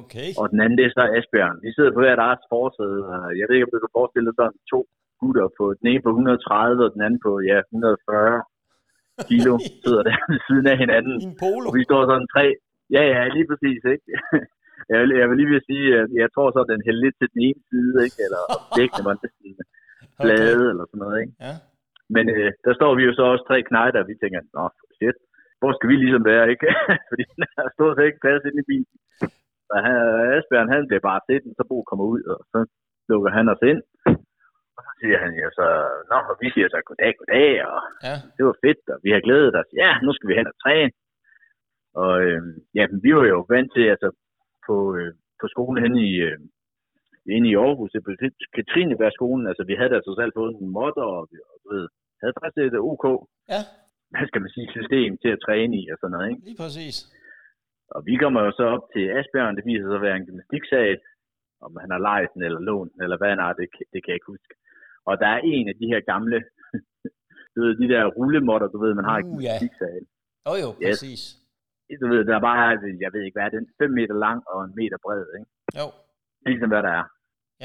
Okay. Og den anden, det er så Asbjørn. De sidder på hver deres forsæde, og jeg ved ikke, om du kan forestille dig sådan to gutter på den ene på 130, og den anden på, ja, 140 kilo, sidder der ved siden af hinanden. En polo. Og vi står sådan tre. Ja, ja, lige præcis, ikke? Jeg vil, jeg vil lige vil sige, at jeg tror så, at den hælder lidt til den ene side, ikke? Eller dækkene var næsten flade, eller sådan noget, ikke? Ja. Men øh, der står vi jo så også tre knejder, og vi tænker, nå, shit, hvor skal vi ligesom være, ikke? Fordi den har stort set ikke plads inde i bilen. Og han, Asbjørn, han bliver bare set, så Bo kommer ud, og så lukker han os ind. Og så siger han jo så, nå, og vi siger så goddag, goddag, og Ja. det var fedt, og vi har glædet os. Ja, nu skal vi hen og træne. Og øh, ja, men vi var jo vant til, altså på, øh, på skolen hen i, øh, inde i Aarhus, det blev Katrineberg-skolen, altså vi havde altså selv fået en modder, og vi og, du ved, havde faktisk et OK, Ja, hvad skal man sige, system til at træne i og sådan noget, ikke? lige præcis. Og vi kommer jo så op til Asbjørn, det viser sig at være en gymnastiksag, om han har lejet den eller lånt den, eller hvad han har, det, det kan jeg ikke huske. Og der er en af de her gamle, du ved, de der rullemotter, du ved, man har i Uh, ja. gymnastiksal. Jo jo, Yes. præcis. Du ved, der er bare, jeg ved ikke hvad er den, 5 meter lang og en meter bred, ikke? Jo. Ligesom hvad der er.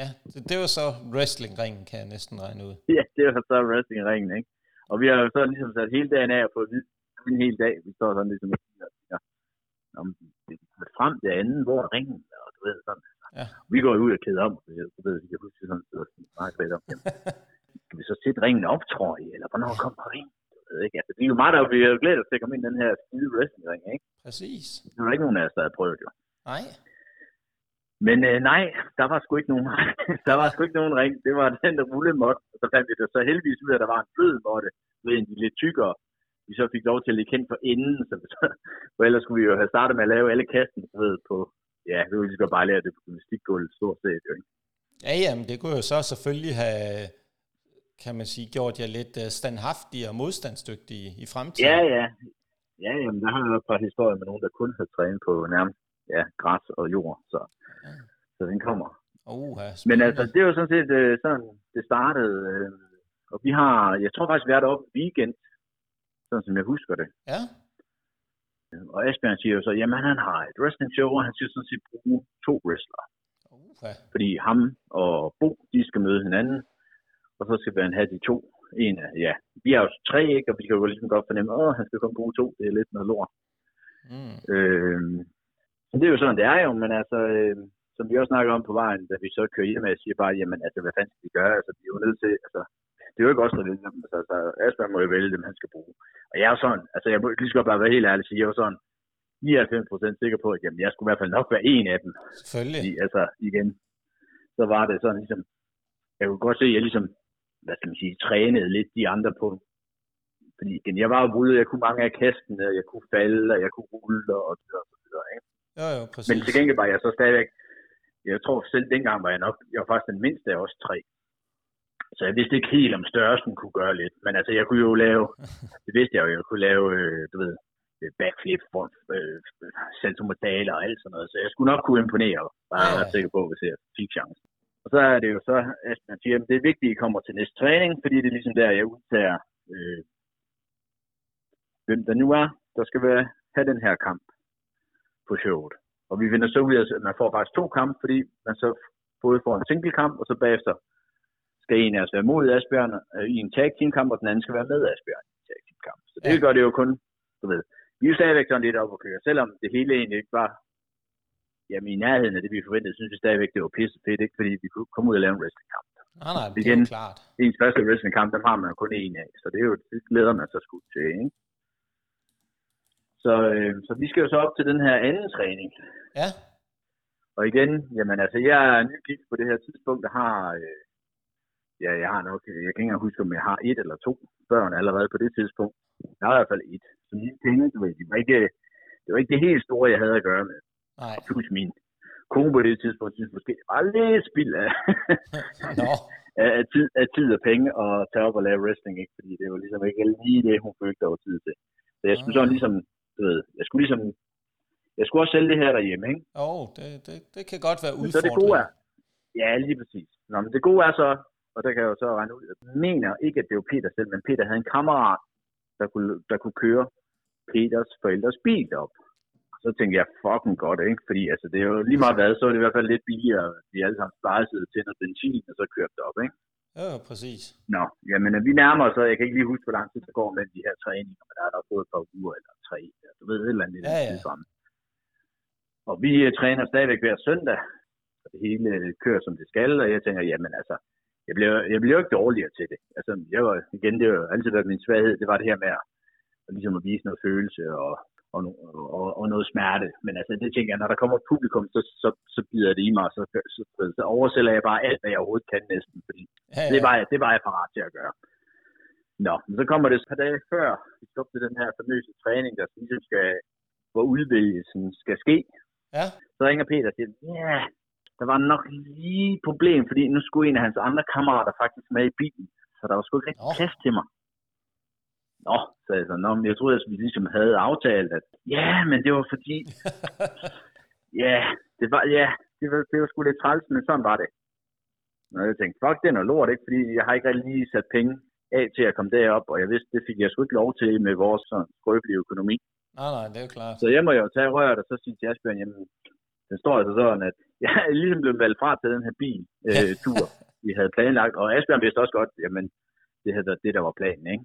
Ja, det, det var så wrestlingringen, kan jeg næsten regne ud. Ja, det var så wrestlingringen, ikke? Og vi har jo så ligesom sat hele dagen af vide en hel dag. Vi står sådan ligesom og siger, om frem til anden, hvor er ringen, og du ved sådan. Ja. Vi går ud og kæder om, du ved, vi kan huske sådan, så meget lidt om. Jamen, skal vi så sætte ringen op, tror I, eller hvornår kommer ringen? Ikke, altså, det er jo meget, der vi jo glædet til at komme ind i den her skide wrestlingring, ikke? Præcis. Der var ikke nogen af os, der havde prøvet jo. Nej. Men øh, nej, der var sgu ikke nogen der var sgu ikke nogen ring. Det var den der rullemod. Og så fandt vi det så heldigvis ud af, at der var en blød måtte, ved en lidt tykkere. Vi så fik lov til at ligge hen for enden, så, så for ellers skulle vi jo have startet med at lave alle kasten, ved, på, ja, vi ville godt bare lære det på gymnastikgulvet stort set, jo ikke? Ja, jamen, det kunne jo så selvfølgelig have, kan man sige, gjort jer lidt øh, standhaftige og modstandsdygtige i fremtiden. Ja, ja. Ja, jamen, der har jeg et par historier med nogen, der kun har trænet på nærmest ja, græs og jord, så, Ja. så den kommer. Uh, Men altså, det var sådan set øh, sådan, det startede. Øh, og vi har, jeg tror faktisk, vi er deroppe weekend, sådan som jeg husker det. Ja, Og Asbjørn siger jo så, jamen han har et wrestling show, og han skal sådan set bruge to wrestlere. ja. Fordi ham og Bo, de skal møde hinanden, og så skal han have de to. En af, ja, vi er jo tre, ikke? Og vi kan jo ligesom godt fornemme, åh, han skal kun bruge to, det er lidt noget lort. Mm. Øh, så det er jo sådan, det er jo, men altså, øh, som vi også snakker om på vejen, da vi så kører hjem, jeg siger bare, jamen altså, hvad fanden skal vi gøre? Altså, vi er jo nødt til, altså, det er jo ikke os, der vælger dem. Altså, altså Asbjørn må jo vælge dem, han skal bruge. Og jeg er sådan, altså, jeg må lige så godt bare være helt ærlig sige, jeg er jo sådan 99% sikker på, at jamen, jeg skulle i hvert fald nok være en af dem. Selvfølgelig. Fordi, altså, igen, så var det sådan ligesom, jeg kunne godt se, at jeg ligesom, hvad skal man sige, trænede lidt de andre på. Fordi igen, jeg var jo ude, jeg kunne mange af kastene, jeg kunne falde, og jeg kunne rulle, og så videre, og så videre, ikke? Jo, jo, præcis. Men til gengæld var jeg så stadigvæk, jeg tror selv dengang var jeg nok, jeg var faktisk den mindste af os tre. Så jeg vidste ikke helt, om størrelsen kunne gøre lidt. Men altså, jeg kunne jo lave, det vidste jeg jo, jeg kunne lave, øh, du ved, øh, backflip, front, øh, sensomodaler og alt sådan noget. Så jeg skulle nok kunne imponere, bare Ja, ja. være sikker på, hvis jeg fik chancen. Og så er det jo så, at man siger, at det er vigtigt, at I kommer til næste træning, fordi det er ligesom der, jeg udtager, øh, hvem der nu er, der skal være, have den her kamp på showet. Og vi finder så ud af, at man får faktisk to kampe, fordi man så både får en single kamp, og så bagefter skal en af os være mod Asbjørn øh, i en tag team kamp, og den anden skal være med Asbjørn i en tag team kamp. Så det Ja. gør det jo kun, du ved. Vi er stadigvæk sådan lidt op at køre, selvom det hele egentlig ikke var jamen, i nærheden af det, vi forventede, synes vi stadigvæk, det var pisse fedt, ikke? fordi vi kunne komme ud og lave en wrestlingkamp. Nej, nej, det er Igen. klart. Ens første wrestlingkamp, den har man jo kun en af, så det, er jo, det glæder man sig sgu til, ikke? Så, øh, så vi skal jo så op til den her anden træning, Ja, Og igen, jamen altså, jeg er nygift på det her tidspunkt, der har, øh, ja, jeg har nok, jeg kan ikke engang huske, om jeg har et eller to børn allerede på det tidspunkt. Jeg har i hvert fald et. Så mine penge, du ved, det var ikke, det var ikke det helt store, jeg havde at gøre med. Nej. Plus min kone på det tidspunkt, synes måske, det var lidt spild af, Nå, af, tid, af tid og penge at tage op og lave wrestling, ikke? fordi det var ligesom ikke lige det, hun følte, der var tid til. Så jeg skulle Ah. sådan ligesom, du ved, jeg skulle ligesom, jeg skulle også sælge det her derhjemme, ikke? jo, det, det, det kan godt være Men så det gode er, ja, lige præcis. Nå, men det gode er så, og der kan jeg jo så regne ud, jeg mener ikke, at det var Peter selv, men Peter havde en kammerat, der kunne, der kunne køre Peters forældres bil op. Så tænkte jeg, fucking godt, ikke? Fordi altså, det er jo lige meget hvad, så er det i hvert fald lidt billigere, de alle sammen splejsede til noget benzin, og så kørte det op, ikke? Ja, præcis. Nå, jamen vi nærmer os, så jeg kan ikke lige huske, hvor lang tid der går med de her træninger, men der er der gået et par uger eller tre, eller du ved, et eller andet Ja, ja. frem. Og vi øh, træner stadigvæk hver søndag, og det hele øh, kører som det skal, og jeg tænker, jamen altså, jeg bliver, jeg bliver jo ikke dårligere til det. Altså, jeg var, igen, det jo altid været min svaghed, det var det her med at, at, ligesom at vise noget følelse og, og, og, og noget smerte. Men altså, det tænker jeg, når der kommer et publikum, så, så, så bider det i mig, og så, så, så, oversætter jeg bare alt, hvad jeg overhovedet kan næsten, fordi Ja, ja. det var, jeg, det var jeg parat til at gøre. Nå, men så kommer det et par dage før, vi skal op til den her famøse træning, der ligesom skal, hvor udvælgelsen skal ske. Ja, Så ringer Peter og siger, ja, der var nok lige et problem, fordi nu skulle en af hans andre kammerater faktisk med i bilen, så der var sgu ikke rigtig plads til mig. Nå, sagde jeg så, Nå, men jeg troede, at vi ligesom havde aftalt, at ja, men det var fordi, ja, det var, ja, det var, det var sgu lidt træls, men sådan var det. Og jeg tænkte, fuck, det er noget lort, ikke? Fordi jeg har ikke rigtig lige sat penge af til at komme derop, og jeg vidste, det fik jeg sgu ikke lov til med vores sådan, skrøbelige økonomi. nej, nej, det er jo klart. Så jeg må jo tage røret og så sige til Asbjørn, jamen, den står altså sådan, at jeg er ligesom blevet valgt fra til den her bil øh, vi havde planlagt, og Asbjørn vidste også godt, jamen, det havde været det, der var planen, ikke?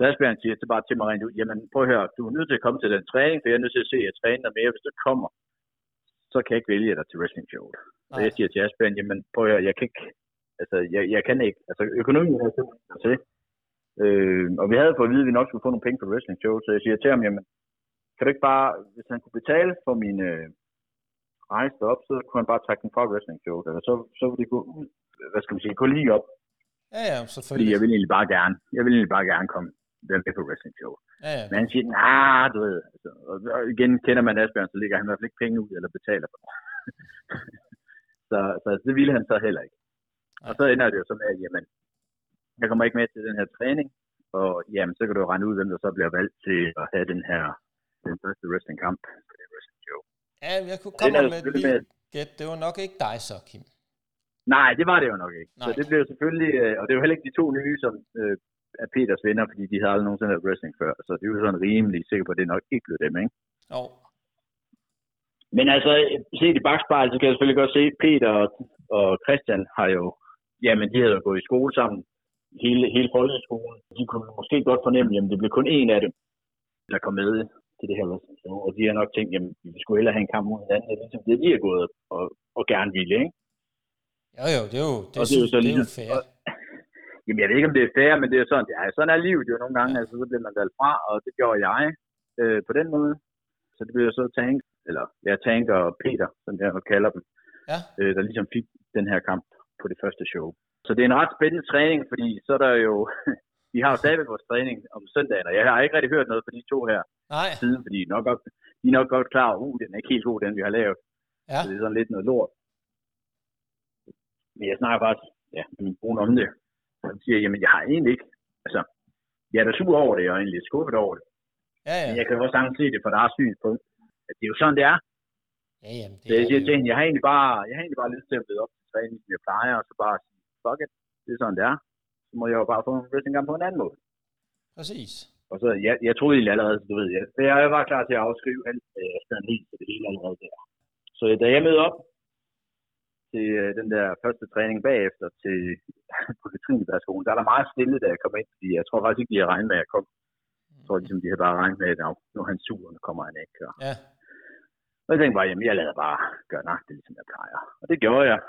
Så Asbjørn siger så bare til mig rent ud, jamen prøv at høre, du er nødt til at komme til den træning, for jeg er nødt til at se, at jeg træner mere, hvis du kommer, så kan jeg ikke vælge dig til wrestling showet. Nej. jeg siger til Asbjørn, jamen prøv at høre, jeg kan ikke, altså jeg, jeg kan ikke, altså økonomien er simpelthen til. Øh, og vi havde fået at vide, at vi nok skulle få nogle penge på wrestling show, så jeg siger til ham, jamen kan du ikke bare, hvis han kunne betale for min øh, rejse op, så kunne han bare trække den fra wrestling show, eller så, så ville det gå ud, hvad skal man sige, gå lige op, Ja, ja, fordi selvfølgelig. jeg vil egentlig bare gerne, jeg vil egentlig bare gerne komme være med på wrestling show. Ja, ja. Men han siger, nej, du ved, altså, og igen kender man Asbjørn, så ligger han i hvert fald ikke penge ud, eller betaler for det. så, så det ville han så heller ikke. Og så ender det jo så med, at jamen, jeg kommer ikke med til den her træning, og jamen, så kan du jo regne ud, hvem der så bliver valgt til at have den her, den første wrestlingkamp på det wrestling show. Ja, jeg kunne komme med et lille gæt. Det var nok ikke dig så, Kim. Nej, det var det jo nok ikke. Nej. Så det blev selvfølgelig, øh, og det er jo heller ikke de to nye, som øh, er Peters venner, fordi de havde aldrig nogensinde været wrestling før, så det er jo sådan rimelig sikker på, at det nok ikke blev dem, ikke? Jo. Men altså, set i bagspejlet, så kan jeg selvfølgelig godt se, Peter og, og Christian har jo, jamen de havde jo gået i skole sammen, hele, hele folkeskolen. De kunne måske godt fornemme, jamen det blev kun én af dem, der kom med til det her wrestling show. Og de har nok tænkt, jamen vi skulle hellere have en kamp mod hinanden, er ligesom det, de er gået og, og gerne ville, ikke? Jo, jo, det er jo, det, Og er, det er jo så det er jo ligesom- fair. og- Jamen jeg ved ikke, om det er fair, men det er sådan, det er, sådan er livet jo nogle gange, altså så bliver man valgt fra, og det gjorde jeg øh, på den måde. Så det blev jo så Tank, eller ja, Tank og Peter, som jeg kalder dem, Ja. øh, der ligesom fik den her kamp på det første show. Så det er en ret spændende træning, fordi så er der jo, vi har jo stadigvæk vores træning om søndagen, og jeg har ikke rigtig hørt noget fra de to her Nej, siden, fordi de nok, godt, de er nok godt klar over, uh, den er ikke helt god, den vi har lavet. ja. Så det er sådan lidt noget lort. Men jeg snakker faktisk ja, med min kone om det. Han siger, jamen jeg har egentlig ikke, altså, jeg er da sur over det, og egentlig lidt skuffet over det. Ja, ja. Men jeg kan jo også sagtens se det fra deres synspunkt, at det er jo sådan, det er. Ja, jamen, det Så jeg er siger til hende, jeg har egentlig bare, jeg har egentlig bare lyst til at blive op til træning, som jeg plejer, og så bare sige, fuck it, det er sådan, det er. Så må jeg jo bare få en wrestlingkamp på en anden måde. Præcis. Og så, jeg, jeg troede egentlig allerede, du ved, jeg, jeg var klar til at afskrive alt, øh, sådan helt til det hele allerede der. Så da jeg mødte op til øh, den der første træning bagefter til på Katrinebergskolen, der er der meget stille, da jeg kom ind, fordi jeg tror faktisk ikke, de havde regnet med, at jeg kom. Jeg tror ligesom, de havde bare regnet med, at "Nå, nu er han sur, og nu kommer han ikke. Og, Ja. og jeg tænkte bare, jamen jeg lader bare gøre nøjagtigt, ligesom jeg plejer. Og det gjorde jeg.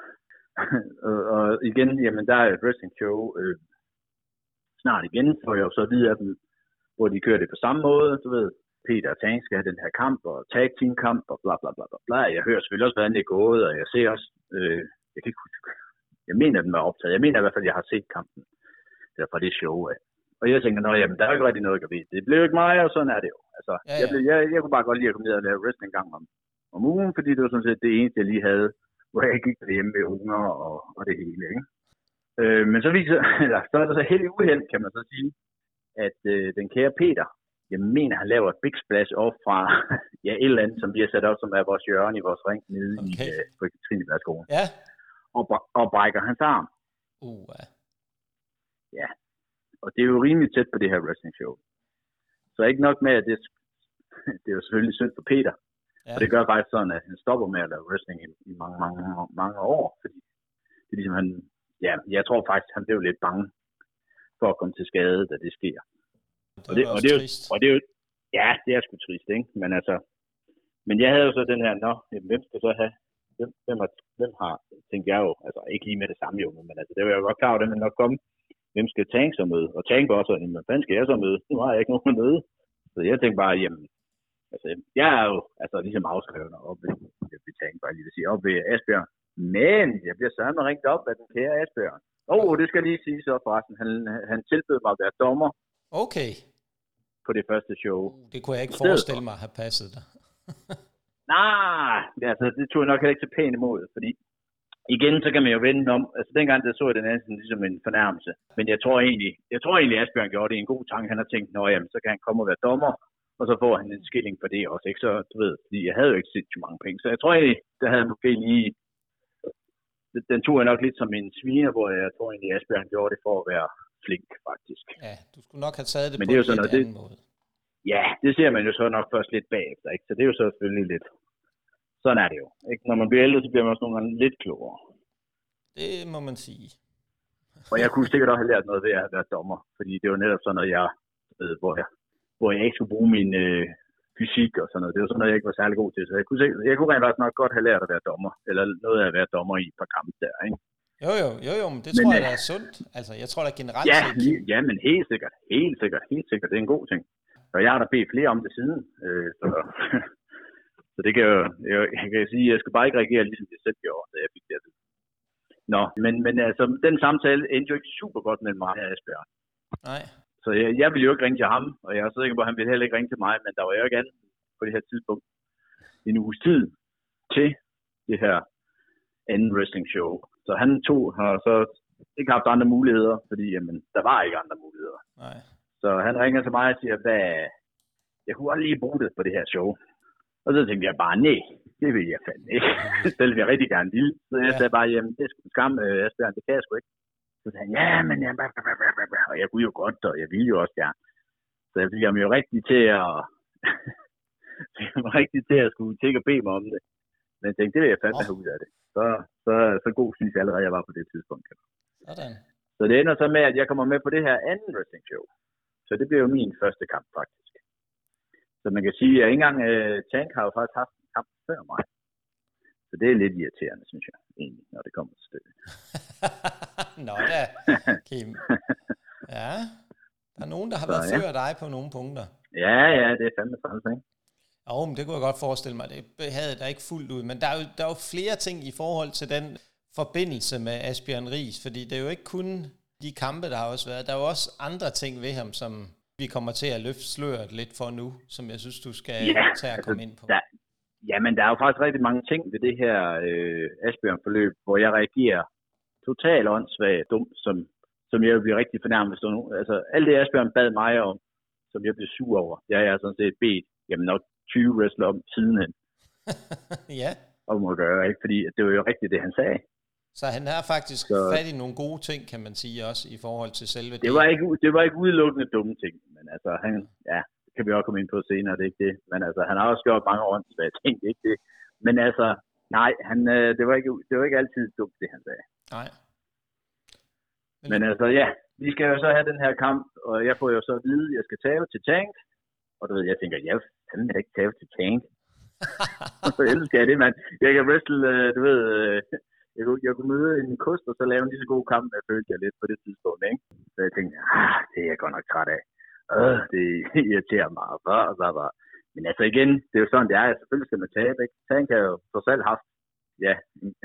og, og, igen, jamen der er et wrestling show øh, snart igen, får jeg jo så videre af dem, hvor de kører det på samme måde, du ved. Peter og Tang skal have den her kamp, og tag team kamp, og bla bla bla bla bla. Jeg hører selvfølgelig også, hvordan det er gået, og jeg ser også, øh, jeg kan ikke huske, Jeg mener, den var optaget. Jeg mener i hvert fald, at jeg har set kampen der fra det show af. Og jeg tænker, jamen, der er jo ikke rigtig noget, jeg ved. Det blev ikke mig, og sådan er det jo. Altså, Ja, ja. Jeg, blev, jeg, jeg, kunne bare godt lide at komme ned og lave wrestling en gang om, om ugen, fordi det var sådan set det eneste, jeg lige havde, hvor jeg gik derhjemme med unger og, og det hele, ikke? Øh, men så viser, eller, så er der så heldig uheld, kan man så sige, at øh, den kære Peter, jeg mener, han laver et big splash op fra ja, et eller andet, som vi har sat op, som er vores hjørne i vores ring nede Okay. i øh, på Ja. og, og brækker hans arm. Uh, ja. Og det er jo rimelig tæt på det her wrestling show. Så ikke nok med, at det, det er jo selvfølgelig synd for Peter. ja. Og det gør faktisk sådan, at han stopper med at lave wrestling i, i mange, mange, mange år. Fordi det er ligesom han, ja, jeg tror faktisk, han blev lidt bange for at komme til skade, da det sker. Og det, og det, er jo, og det er jo, ja, det er sgu trist, ikke? Men altså, men jeg havde jo så den her, nå, jamen, hvem skal så have, hvem, hvem, har, hvem har, tænkte jeg jo, altså ikke lige med det samme jo, men altså, det var jeg jo godt klar over, det men nok komme, hvem skal Tank så møde? Og Tank var også, jamen, hvad skal jeg så møde? Nu har jeg ikke nogen at møde. Så jeg tænkte bare, jamen, altså, jeg er jo altså, ligesom afskrevet op ved, ved Tank, bare lige vil sige, op ved Asbjørn. Men jeg bliver sørme ringt op af den kære Asbjørn. Åh, oh, det skal lige sige så forresten. Han, han tilbød mig at være dommer Okay. På det første show. Uh, det kunne jeg ikke stedet forestille mig at have passet dig. Nej, altså, det tog jeg nok heller ikke til pænt imod, fordi igen, så kan man jo vende om. Altså, dengang der så jeg den anden ligesom en fornærmelse. Men jeg tror egentlig, jeg tror egentlig, Asbjørn gjorde det en god tanke. Han har tænkt, nå jamen, så kan han komme og være dommer, og så får han en skilling for det også, ikke? Så, du ved, fordi jeg havde jo ikke set så mange penge. Så jeg tror egentlig, der havde måske lige... Den- tog jeg nok lidt som en sviner, hvor jeg tror egentlig, Asbjørn gjorde det for at være flink, faktisk. Ja, du skulle nok have taget det Men på det er jo sådan noget, det- anden måde. Ja, det ser man jo så nok først lidt bagefter, ikke? Så det er jo så selvfølgelig lidt... Sådan er det jo. Ikke? Når man bliver ældre, så bliver man også nogle gange lidt klogere. Det må man sige. Og jeg kunne sikkert også have lært noget ved at være dommer, fordi det var netop sådan noget, jeg ved, hvor jeg, hvor jeg ikke skulle bruge min øh, fysik og sådan noget. Det var sådan noget, jeg ikke var særlig god til. Så jeg kunne, jeg kunne rent faktisk nok godt have lært at være dommer, eller noget af at være dommer i et par kampe der, ikke? Jo, jo, jo, jo, men det Men, tror jeg, øh, der er sundt. Altså, jeg tror da generelt Ja, set, ja, men helt sikkert, helt sikkert, helt sikkert. Det er en god ting. Og jeg har da bedt flere om det siden, øh, så, så det kan jo, jeg, jeg kan sige, jeg skal bare ikke reagere ligesom jeg selv gjorde, da jeg fik det at. Nå, men, men altså, den samtale endte jo ikke super godt mellem mig og Asbjørn. nej. Så jeg, jeg ville jo ikke ringe til ham, og jeg er sikker på, at han ville heller ikke ringe til mig, men der var jo ikke andet på det her tidspunkt en uges tid til det her anden wrestling show. Så han tog har så ikke haft andre muligheder, fordi jamen, der var ikke andre muligheder. Nej. Så han ringer til mig og siger, hvad, jeg kunne godt lige bruge det på det her show. Og så tænkte jeg bare, nej, det vil jeg fandme ikke. Selv vil jeg rigtig gerne ville. Så jeg Ja. sagde bare, jamen det er sgu skam, øh, Asbjørn, det kan jeg sgu ikke. Så sagde han, ja, men bla. og jeg kunne jo godt, og jeg ville jo også gerne. Så jeg fik ham jo rigtig til at, fik ham rigtig til at skulle tænke og bede mig om det. Men jeg tænkte, det vil jeg fandme Åh. have ud af det. Så, så, så god synes jeg allerede, jeg var på det tidspunkt. Sådan. Så det ender så med, at jeg kommer med på det her anden wrestling show. Så det bliver jo min første kamp, faktisk. Så man kan sige, at ikke engang uh, Tank har jo faktisk haft en kamp før mig. Så det er lidt irriterende, synes jeg, egentlig, når det kommer til stykket. Nå da, Kim. Ja, der er nogen, der har Så, været ja. før dig på nogle punkter. Ja, ja, det er fandme træls, ikke? Jo, men det kunne jeg godt forestille mig. Det havde der ikke fuldt ud. Men der er, jo, der er jo flere ting i forhold til den forbindelse med Asbjørn Ries, fordi det er jo ikke kun de kampe, der har også været. Der er jo også andre ting ved ham, som vi kommer til at løfte sløret lidt for nu, som jeg synes, du skal Ja, tage at altså, komme ind på. Der, jamen, der er jo faktisk rigtig mange ting ved det her øh, Asbjørn-forløb, hvor jeg reagerer totalt åndssvagt dumt, som, som jeg vil blive rigtig fornærmet. Hvis der er nogen- altså, alt det Asbjørn bad mig om, som jeg blev sur over, det har jeg sådan set bedt, jamen nok 20 wrestler om sidenhen, ja, om at gøre, ikke? Fordi det var jo rigtigt, det han sagde. så han har faktisk Så- fat i nogle gode ting, kan man sige også, i forhold til selve Det var ikke, det var ikke udelukkende dumme ting, men altså, han, ja, det kan vi også komme ind på senere, det er ikke det. Men altså, han har også gjort mange åndssvage ting, det er ikke det. Men altså, nej, han, øh, det, var ikke, det var ikke altid dumt, det han sagde. Nej. Men altså, ja, vi skal jo så have den her kamp, og jeg får jo så at vide, at jeg skal tage til Tank. Og du ved, jeg tænker, jeg fanden da ikke tage til Tank. Og så elsker jeg det, mand. Jeg kan wrestle, øh, du ved, øh, jeg, kunne, jeg kunne møde en kost, og så lave en lige så god kamp, jeg følte jeg lidt på det tidspunkt, ikke? Så jeg tænkte, ah, det er jeg godt nok træt af. Øh, det irriterer mig, og så, og så bare. Men altså igen, det er jo sådan, det er. Selvfølgelig skal man tabe, ikke? Tank har jo trods alt haft ja,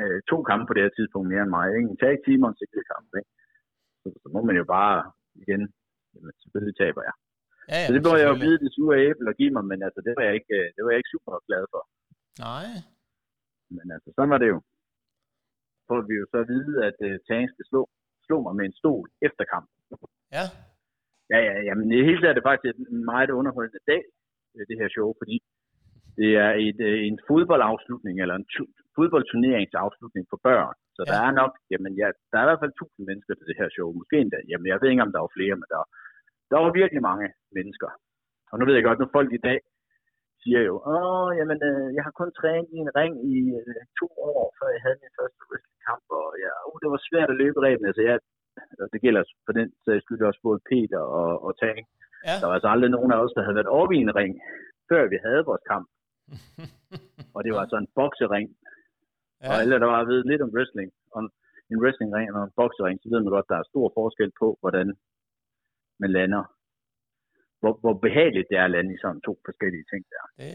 øh, to kampe på det her tidspunkt mere end mig. Ikke? En tag team og en sikkerhedskamp. Ikke? Så, så, må man jo bare igen, jamen, selvfølgelig taber jeg. Ja, ja, så det må jeg jo bide det sure æble og give mig, men altså, det var jeg ikke, øh, det var jeg ikke super glad for. Nej. Men altså, sådan var det jo. For vi jo så at vide, at uh, Tang skal slå, slå mig med en stol efter kamp. Ja. Ja, ja, ja, men det hele taget er det faktisk en meget underholdende dag, det her show, fordi det er et, øh, en fodboldafslutning, eller en fodboldturneringsafslutning for børn. Så ja. der er nok, jamen ja, der er i hvert fald tusind mennesker til det her show. Måske endda, jamen jeg ved ikke, om der var flere, men der, der var virkelig mange mennesker. Og nu ved jeg godt, når folk i dag siger jo, åh, jamen, øh, jeg har kun trænet i en ring i øh, to år, før jeg havde min første wrestlingkamp, og ja, uh, det var svært at løbe rebene, så jeg, det gælder for den sags skyld også både Peter og, og Tang. Ja. Der var altså aldrig nogen af os, der havde været oppe i en ring, før vi havde vores kamp. og det var altså en boksering. Ja. Og alle, der var ved lidt om wrestling, om en wrestlingring og en boksering, så ved man godt, der er stor forskel på, hvordan man lander. Hvor, hvor behageligt det er at lande i sådan to forskellige ting der. Det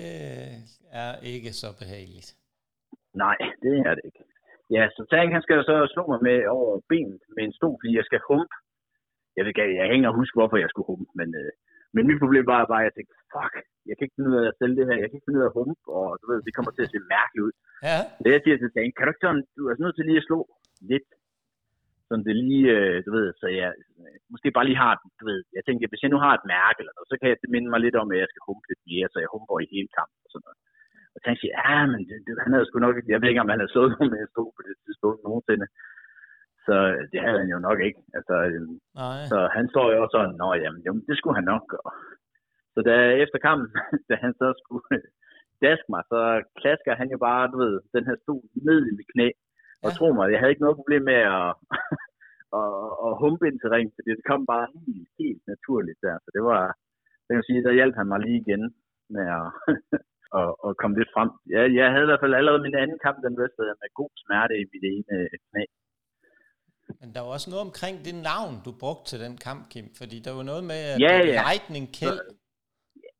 er ikke så behageligt. Nej, det er det ikke. Ja, så Tang, han skal jo så slå mig med over benet med en stol, fordi jeg skal humpe. Jeg ved ikke, jeg hænger og huske, hvorfor jeg skulle humpe, men, øh, men mit problem var bare, at jeg tænkte, fuck, jeg kan ikke finde ud af at sælge det her, jeg kan ikke finde ud af at humpe, og du ved, det kommer til at se mærkeligt ud. Ja. Så jeg siger til Tang, kan du ikke sådan, du er nødt til lige at slå lidt, sådan det lige, øh, du ved, så jeg måske bare lige har, du ved, jeg tænkte, hvis jeg nu har et mærke eller noget, så kan jeg minde mig lidt om, at jeg skal humpe lidt mere, så jeg humper i hele kampen og sådan noget. Og så siger, ja, men det, det, han havde sgu nok ikke, jeg ved ikke, om han havde nogen med stol på det tidspunkt nogensinde. Så det havde han jo nok ikke. Altså, øhm, Nej. Så han står jo også sådan, nå jamen, jamen, det skulle han nok gøre. Så da efter kampen, da han så skulle daske mig, så klasker han jo bare, du ved, den her stol ned i mit knæ. Og ja. tro mig, jeg havde ikke noget problem med at, at, at humpe ind til ring, fordi det kom bare helt, helt naturligt der. Så det var, jeg kan sige, der hjalp han mig lige igen med at, at, at komme lidt frem. Ja, jeg havde i hvert fald allerede min anden kamp, den restede jeg med god smerte i mit ene knæ. Men der var også noget omkring det navn, du brugte til den kamp, Kim, fordi der var noget med ja, ja. Lightning Kill.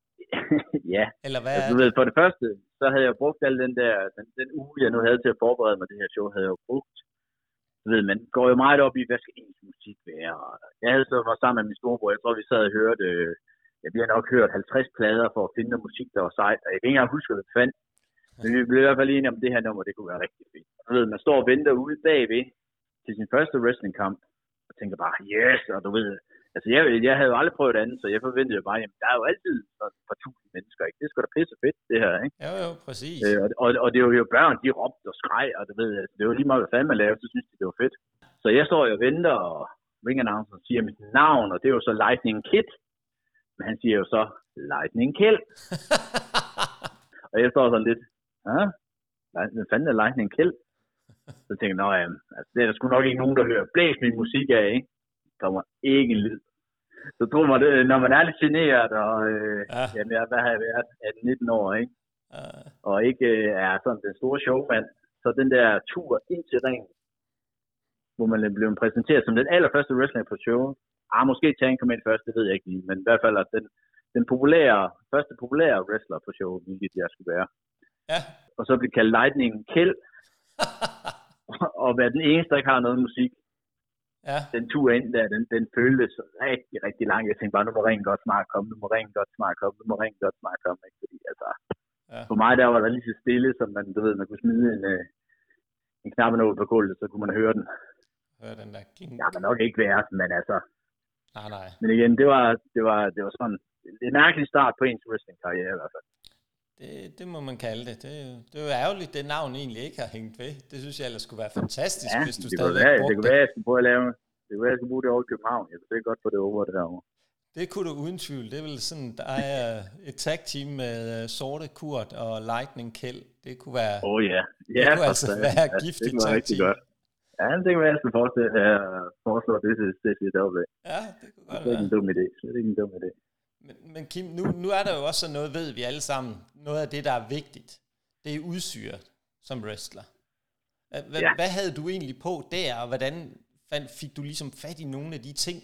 ja. Eller hvad altså, du ved, for det første, så havde jeg brugt al den der, den, den uge, jeg nu havde til at forberede mig det her show, havde jeg jo brugt. Du ved, man går jo meget op i, hvad skal ens musik være? Jeg havde så var sammen med min storebror, jeg tror, vi sad og hørte, øh, vi har nok hørt 50 plader for at finde noget musik, der var sejt, og jeg kan ikke engang huske, hvad det fandt. Men vi blev i hvert fald enige om, det her nummer, det kunne være rigtig fint. Du ved, man står og venter ude bagved til sin første wrestlingkamp, og tænker bare, yes, og du ved, altså jeg, jeg havde jo aldrig prøvet andet, så jeg forventede jo bare, jamen der er jo altid et par tusind mennesker, ikke? Det sgu da pisse fedt, det her, ikke? Jo, jo, præcis. Øh, og, og, og, det var jo børn, de råbte og skreg, og du ved, altså, det var lige meget, hvad fanden man lavede, så synes de, det var fedt. Så jeg står og venter, og ring announcer siger mit navn, og det er jo så Lightning Kid. Men han siger jo så Lightning Kill. og jeg står sådan lidt, ja, hvad fanden er Lightning Kill? Så tænker jeg, ja, altså, det er der sgu nok ikke nogen, der hører blæs min musik af, ikke? Der kommer ikke en lyd. Så tror man, det, når man er lidt generet, og øh, ja. jamen, jeg, hvad har jeg været, 18-19 år, ikke? Ja. Og ikke øh, er sådan den store showmand, så den der tur ind til ringen, hvor man blev præsenteret som den allerførste wrestler på showet, ah, måske Tang kom ind først, det ved jeg ikke lige, men i hvert fald at den, den populære, første populære wrestler på showet, hvilket jeg skulle være. Ja. Og så blev kaldt Lightning Kill, og være den eneste, der ikke har noget musik. Ja. Den tur ind der, den, den føltes rigtig, rigtig lang. Jeg tænkte bare, nu må ringen godt snart komme, nu må ringen godt snart komme, nu må ringen godt snart komme. Ikke? Fordi, altså, ja. For mig der var der lige så stille, som man, du ved, man kunne smide en, øh, en knap over på gulvet, så kunne man høre den. Høre den der king. Ja, men nok ikke være, men altså. Nej, nej. Men igen, det var, det var, det var sådan en mærkelig start på ens wrestling-karriere i hvert fald. Det, det må man kalde det. Det, det er jo ærgerligt, det navn egentlig ikke har hængt ved. Det synes jeg ellers skulle være fantastisk, ja, hvis du stadig være, det. kunne være, jeg skulle prøve at lave det kunne være, jeg skulle bruge det over i København. Jeg kunne godt få det over det derovre. Det kunne du uden tvivl. Det er vel sådan, der er et tag team med uh, Sorte Kurt og Lightning Kjeld. Det kunne være, oh, ja. Ja, det kunne altså være ja, giftigt tag team. Godt. Ja, det kunne være, jeg skulle forestille, uh, foreslå det til CCW. Ja, det kunne godt være. Det er ikke en dum idé. Det er ikke en dum idé. Men, men Kim, nu, nu er der jo også noget, ved vi alle sammen, noget af det, der er vigtigt. Det er udsyre som wrestler. Hvad, ja. hvad havde du egentlig på der, og hvordan fik du ligesom fat i nogle af de ting,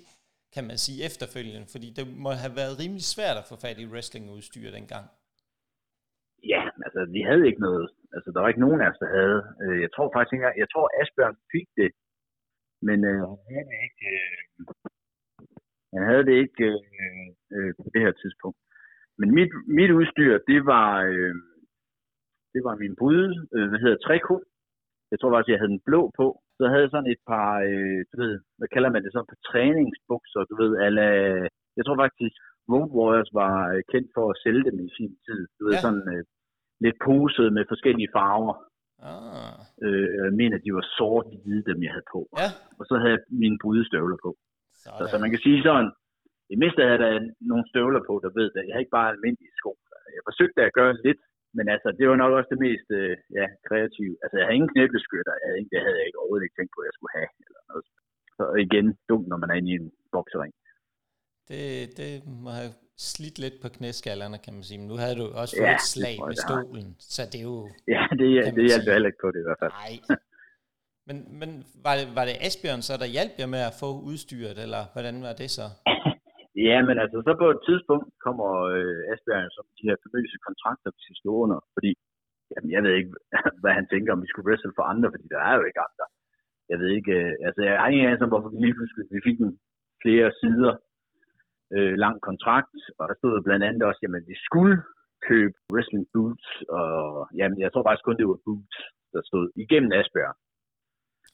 kan man sige, efterfølgende? Fordi det må have været rimelig svært at få fat i wrestlingudstyr dengang. Ja, altså vi havde ikke noget. Altså, der var ikke nogen af os, der havde. Øh, jeg tror faktisk ikke jeg tror Asbjørn fik det, men øh, han havde det ikke, øh, han havde det ikke øh, øh, på det her tidspunkt. Men mit, mit udstyr, det var, øh, det var min bryde, øh, hvad hedder Treko. Jeg tror faktisk, jeg havde den blå på. Så havde jeg sådan et par, øh, du ved, hvad kalder man det, sådan et par træningsbukser, du ved, alle, jeg tror faktisk, Road Warriors var øh, kendt for at sælge dem i sin tid. Du ved, ja. sådan øh, lidt poset med forskellige farver. Ah. Øh, jeg mener, de var sort hvide, dem jeg havde på. Ja. Og så havde jeg mine brydestøvler på. Så, så man kan sige sådan, i mindste havde der nogle støvler på, der ved det. Jeg har ikke bare almindelige sko. Jeg forsøgte at gøre lidt, men altså, det var nok også det mest øh, ja, kreative. Altså, jeg havde ingen knæbleskytter. Jeg havde ikke, det havde jeg ikke overhovedet ikke tænkt på, at jeg skulle have. Eller noget. Så igen, dumt, når man er inde i en boksering. Det, det må have slidt lidt på knæskallerne, kan man sige. Men nu havde du også fået ja, et slag med stolen, så det er jo... Ja, det, det hjalp heller ikke på det i hvert fald. Nej. Men, men var, det, var det Asbjørn så, der hjalp jer med at få udstyret, eller hvordan var det så? Ja, men altså så på et tidspunkt kommer øh, Asbjørn som de her famøse kontrakter, vi skal stå under, fordi jamen, jeg ved ikke, hvad han tænker, om vi skulle wrestle for andre, fordi der er jo ikke andre. Jeg ved ikke, øh, altså jeg har ingen anelse om, hvorfor vi lige pludselig vi fik en flere sider øh, lang kontrakt, og der stod blandt andet også, jamen vi skulle købe wrestling boots, og jamen jeg tror faktisk kun, det var boots, der stod igennem Asbjørn.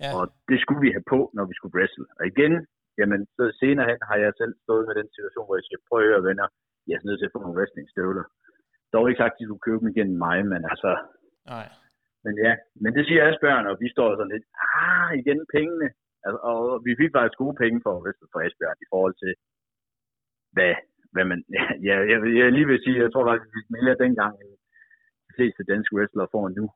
Ja. Og det skulle vi have på, når vi skulle wrestle. Og igen, jamen så senere hen har jeg selv stået med den situation, hvor jeg siger, prøv at høre venner, jeg er nødt til at få nogle wrestlingstøvler. Dog ikke sagt, at de skulle købe dem igennem mig, men altså... Nej. Men ja, men det siger Asbjørn, og vi står sådan lidt, ah, igen pengene. Altså, og vi fik faktisk gode penge for for Asbjørn i forhold til, hvad, hvad man... Ja, jeg, jeg, jeg lige vil sige, jeg tror faktisk, at vi mere dengang, end de fleste danske wrestlere får nu.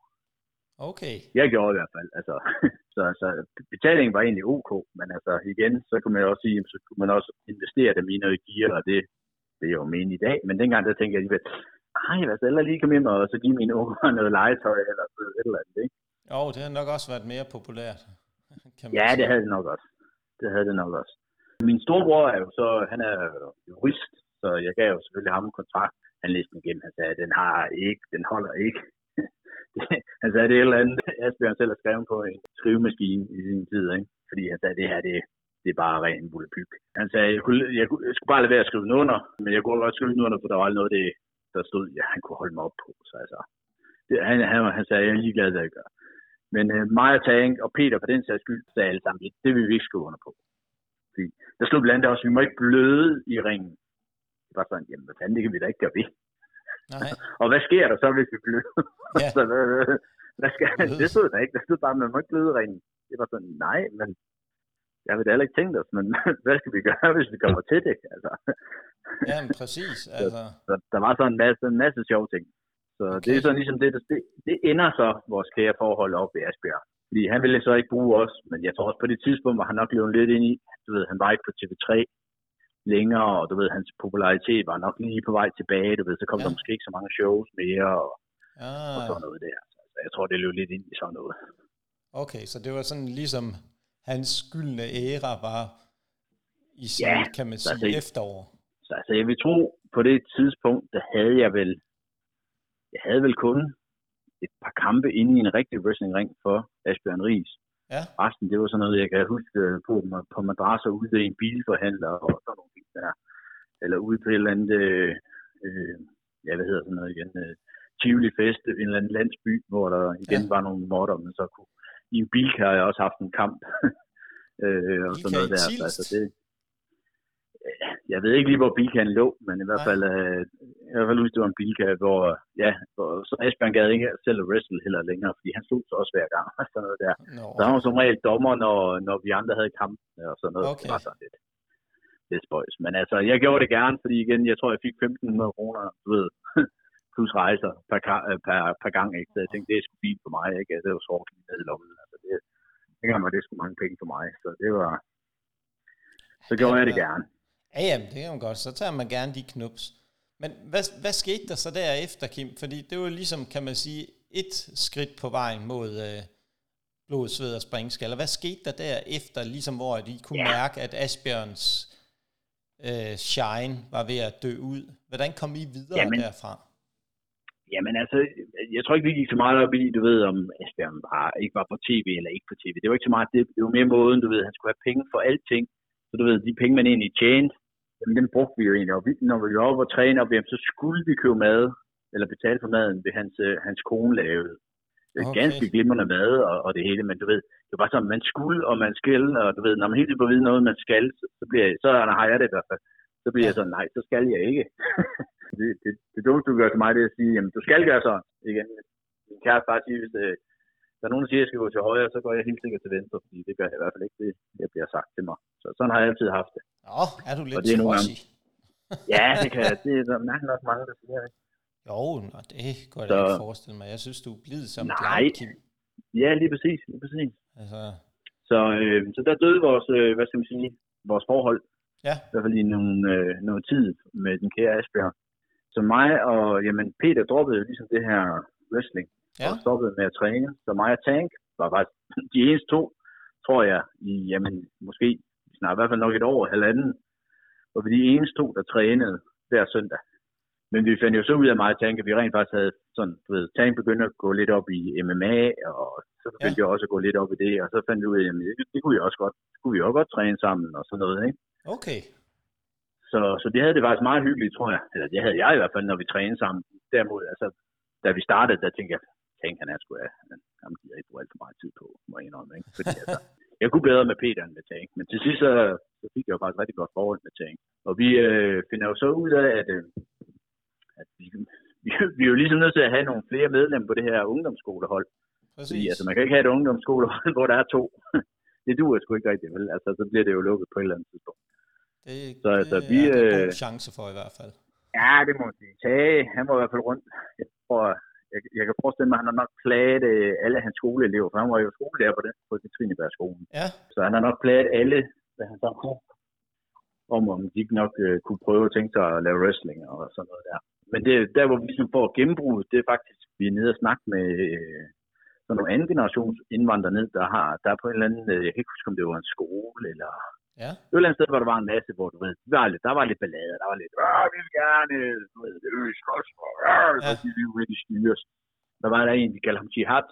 Okay. Jeg gjorde i hvert fald. Altså, så, så betalingen var egentlig ok, men altså igen, så kunne man også sige, så kunne man også investere dem i noget gear, og det, det er jo meningen i dag. Men dengang, der tænkte jeg alligevel, ej, hvad så lige komme hjem og så give mine unger noget legetøj eller et eller andet, ikke? Jo, det har nok også været mere populært. Kan ja, det havde det nok også. Det havde det nok også. Min storebror er jo så, han er jurist, så jeg gav jo selvfølgelig ham en kontrakt. Han læste den igennem, han sagde, den har ikke, den holder ikke. han sagde, det er et eller andet, Asbjørn selv har skrevet på en skrivemaskine i sin tid, ikke? fordi han sagde, det her, det, det er bare ren bullepyg. Han sagde, jeg, kunne, jeg, jeg skulle bare lade være at skrive den under, men jeg kunne godt skrive den under, for der var noget, det, der stod, ja, han kunne holde mig op på. Så altså, det, han, han, han sagde, jeg er ligeglad, hvad jeg gør. Men øh, mig og Tank og Peter på den sags skyld sagde alle sammen, det vil vi ikke skrive under på. Fordi der stod blandt andet også, vi må ikke bløde i ringen. Det var sådan, jamen hvad fanden, det kan vi da ikke gøre ved. Nej. og hvad sker der så, hvis vi bløder? Ja. så, hvad, hvad skal, det stod der ikke. Der stod bare, at man må ikke bløde ringen. Det var sådan, nej, men jeg vil da heller ikke tænkt os, men hvad skal vi gøre, hvis vi kommer til det? Altså. Ja, men præcis. Altså. Så, der var så en masse, en masse sjove ting. Så okay. det er sådan ligesom det, det, det ender så vores kære forhold op i Asbjerg. Fordi han ville så ikke bruge os, men jeg tror også på det tidspunkt, var han nok løbet lidt ind i, du ved, han var ikke på TV3 længere, og du ved, hans popularitet var nok lige på vej tilbage, du ved, så kom ja. der måske ikke så mange shows mere, og, ah. og sådan noget der. Så jeg tror, det løb lidt ind i sådan noget. Okay, så det var sådan ligesom hans skyldne æra var i sin, ja, kan man sige, altså, efterår. Så altså, jeg vil tro, på det tidspunkt, der havde jeg vel, jeg havde vel kun et par kampe inde i en rigtig wrestlingring for Asbjørn Ries. Ja. Resten, det var sådan noget, jeg kan huske øh, på, på madrasser ude i en bilforhandler og sådan nogle der. Eller ude på et eller andet, øh, øh, ja, hvad hedder sådan noget igen, øh, Tivoli Fest, en eller anden landsby, hvor der igen ja. var nogle modder, men så kunne, i en bilkar har jeg også haft en kamp, øh, og sådan noget der. Altså, det, jeg ved ikke lige, hvor bilkagen lå, men i hvert fald, øh, i hvert fald det var en bilkage, hvor, ja, hvor, så Asbjørn gad ikke selv at wrestle heller længere, fordi han stod så også hver gang, og sådan noget der. No. Så han var som regel dommer, når, når vi andre havde kamp, og sådan noget. Okay. Det var sådan lidt, lidt spøjs. Men altså, jeg gjorde det gerne, fordi igen, jeg tror, jeg fik 1.500 kroner, du ved, plus rejser per, per, per gang, ikke? Så jeg tænkte, det er sgu fint for mig, ikke? Det var så ned i lommen. Altså, det, dengang var det sgu mange penge for mig, så det var, så gjorde ja, jeg det gerne. Ja, jamen, det kan man godt. Så tager man gerne de knups. Men hvad, hvad skete der så derefter, Kim? Fordi det var ligesom, kan man sige, et skridt på vejen mod øh, blod, sved og springskaller. Hvad skete der derefter, ligesom hvor I kunne ja. mærke, at Asbjørns øh, shine var ved at dø ud? Hvordan kom I videre Jamen, derfra? Jamen altså, jeg tror ikke, vi gik så meget op i, du ved, om Asbjørn var, ikke var på tv eller ikke på tv. Det var ikke så meget, det, det var mere måden, du ved, han skulle have penge for alting. Så du ved, de penge, man egentlig tjente, jamen dem brugte vi jo egentlig. Og vi, når vi var oppe og træne op, jamen, så skulle vi købe mad, eller betale for maden, ved hans, øh, hans kone lavede. Det Okay. ganske glimrende mad og, og, det hele, men du ved, det var bare sådan, man skulle, og man skal, og du ved, når man hele tiden får vide noget, man skal, så, så, bliver jeg, så har jeg det i hvert fald. Så bliver Ja. jeg sådan, nej, så skal jeg ikke. det, det, det dummeste, du gør til mig, det er at sige, jamen, du skal gøre sådan. Igen. Min kæreste bare sige, hvis øh, der er nogen, der siger, at jeg skal gå til højre, så går jeg helt sikkert til venstre, fordi det gør jeg i hvert fald ikke, det jeg bliver sagt til mig. Så sådan har jeg altid haft det. Nå, er du lidt det er nogle trodsig? Ja, det kan det er der mærkeligt nok mange, der siger. Ikke? Jo, nå, det kunne jeg da ikke forestille mig. Jeg synes, du er blid som Nej. Kim. Ja, lige præcis, lige præcis. Altså, Så, øh, så der døde vores, øh, hvad skal man sige, vores forhold, ja, i hvert fald i nogle, øh, noget tid med den kære Asbjørn. Så mig og, jamen, Peter droppede ligesom det her wrestling, ja, og stoppede med at træne. Så mig og Tank var faktisk de eneste to, tror jeg, i, jamen, måske snart i hvert fald nok et år, halvanden, var vi de eneste to, der trænede hver søndag. Men vi fandt jo så ud af mig og Tank, at vi rent faktisk havde sådan, du ved, Tank begyndte at gå lidt op i MMA, og så begyndte ja. jeg også at gå lidt op i det, og så fandt vi ud af, at det, det kunne, jeg også godt, det kunne vi også godt træne sammen og sådan noget, ikke? okay. Så, så det havde det faktisk meget hyggeligt, tror jeg. Eller det havde jeg i hvert fald, når vi trænede sammen. Derimod, altså, da vi startede, der tænkte jeg, tænk, han er sgu af, han, han gider ikke bruge alt for meget tid på, må jeg indrømme, ikke? Fordi, altså, jeg kunne bedre med Peter end med Tank, men til sidst så, så fik jeg jo faktisk rigtig godt forhold med Tank. Og vi øh, finder jo så ud af, at, øh, at vi, vi, vi er jo ligesom nødt til at have nogle flere medlemmer på det her ungdomsskolehold. Fordi Præcis. altså, man kan ikke have et ungdomsskolehold, hvor der er to. det duer sgu ikke rigtigt, vel? Altså, så bliver det jo lukket på et eller andet tidspunkt. Det, Så altså, det vi, er øh, god chance for i hvert fald. Ja, det må man sige. Tage, han var i hvert fald rundt. Jeg, tror, jeg, jeg kan forestille mig, at han har nok plaget øh, alle hans skoleelever, for han var jo skolelærer på, det, på Katrinebergskolen. Ja, Så han har nok plaget alle, hvad han så kunne, om om de ikke nok øh, kunne prøve at tænke sig at lave wrestling og sådan noget der. Men det, der, hvor vi ligesom får gennembrud, det er faktisk, vi er nede og snakke med øh, sådan nogle anden generations indvandrere ned, der har, der er på en eller anden, øh, jeg kan ikke huske, om det var en skole, eller ja, et eller andet sted, hvor der var en masse, hvor du ved, der var lidt, der var lidt ballade, der var lidt, Åh, vi vil gerne, du ved, øh, slås for, øh, ja. de vil rigtig styres. Der var der en, de kaldte ham Jihad,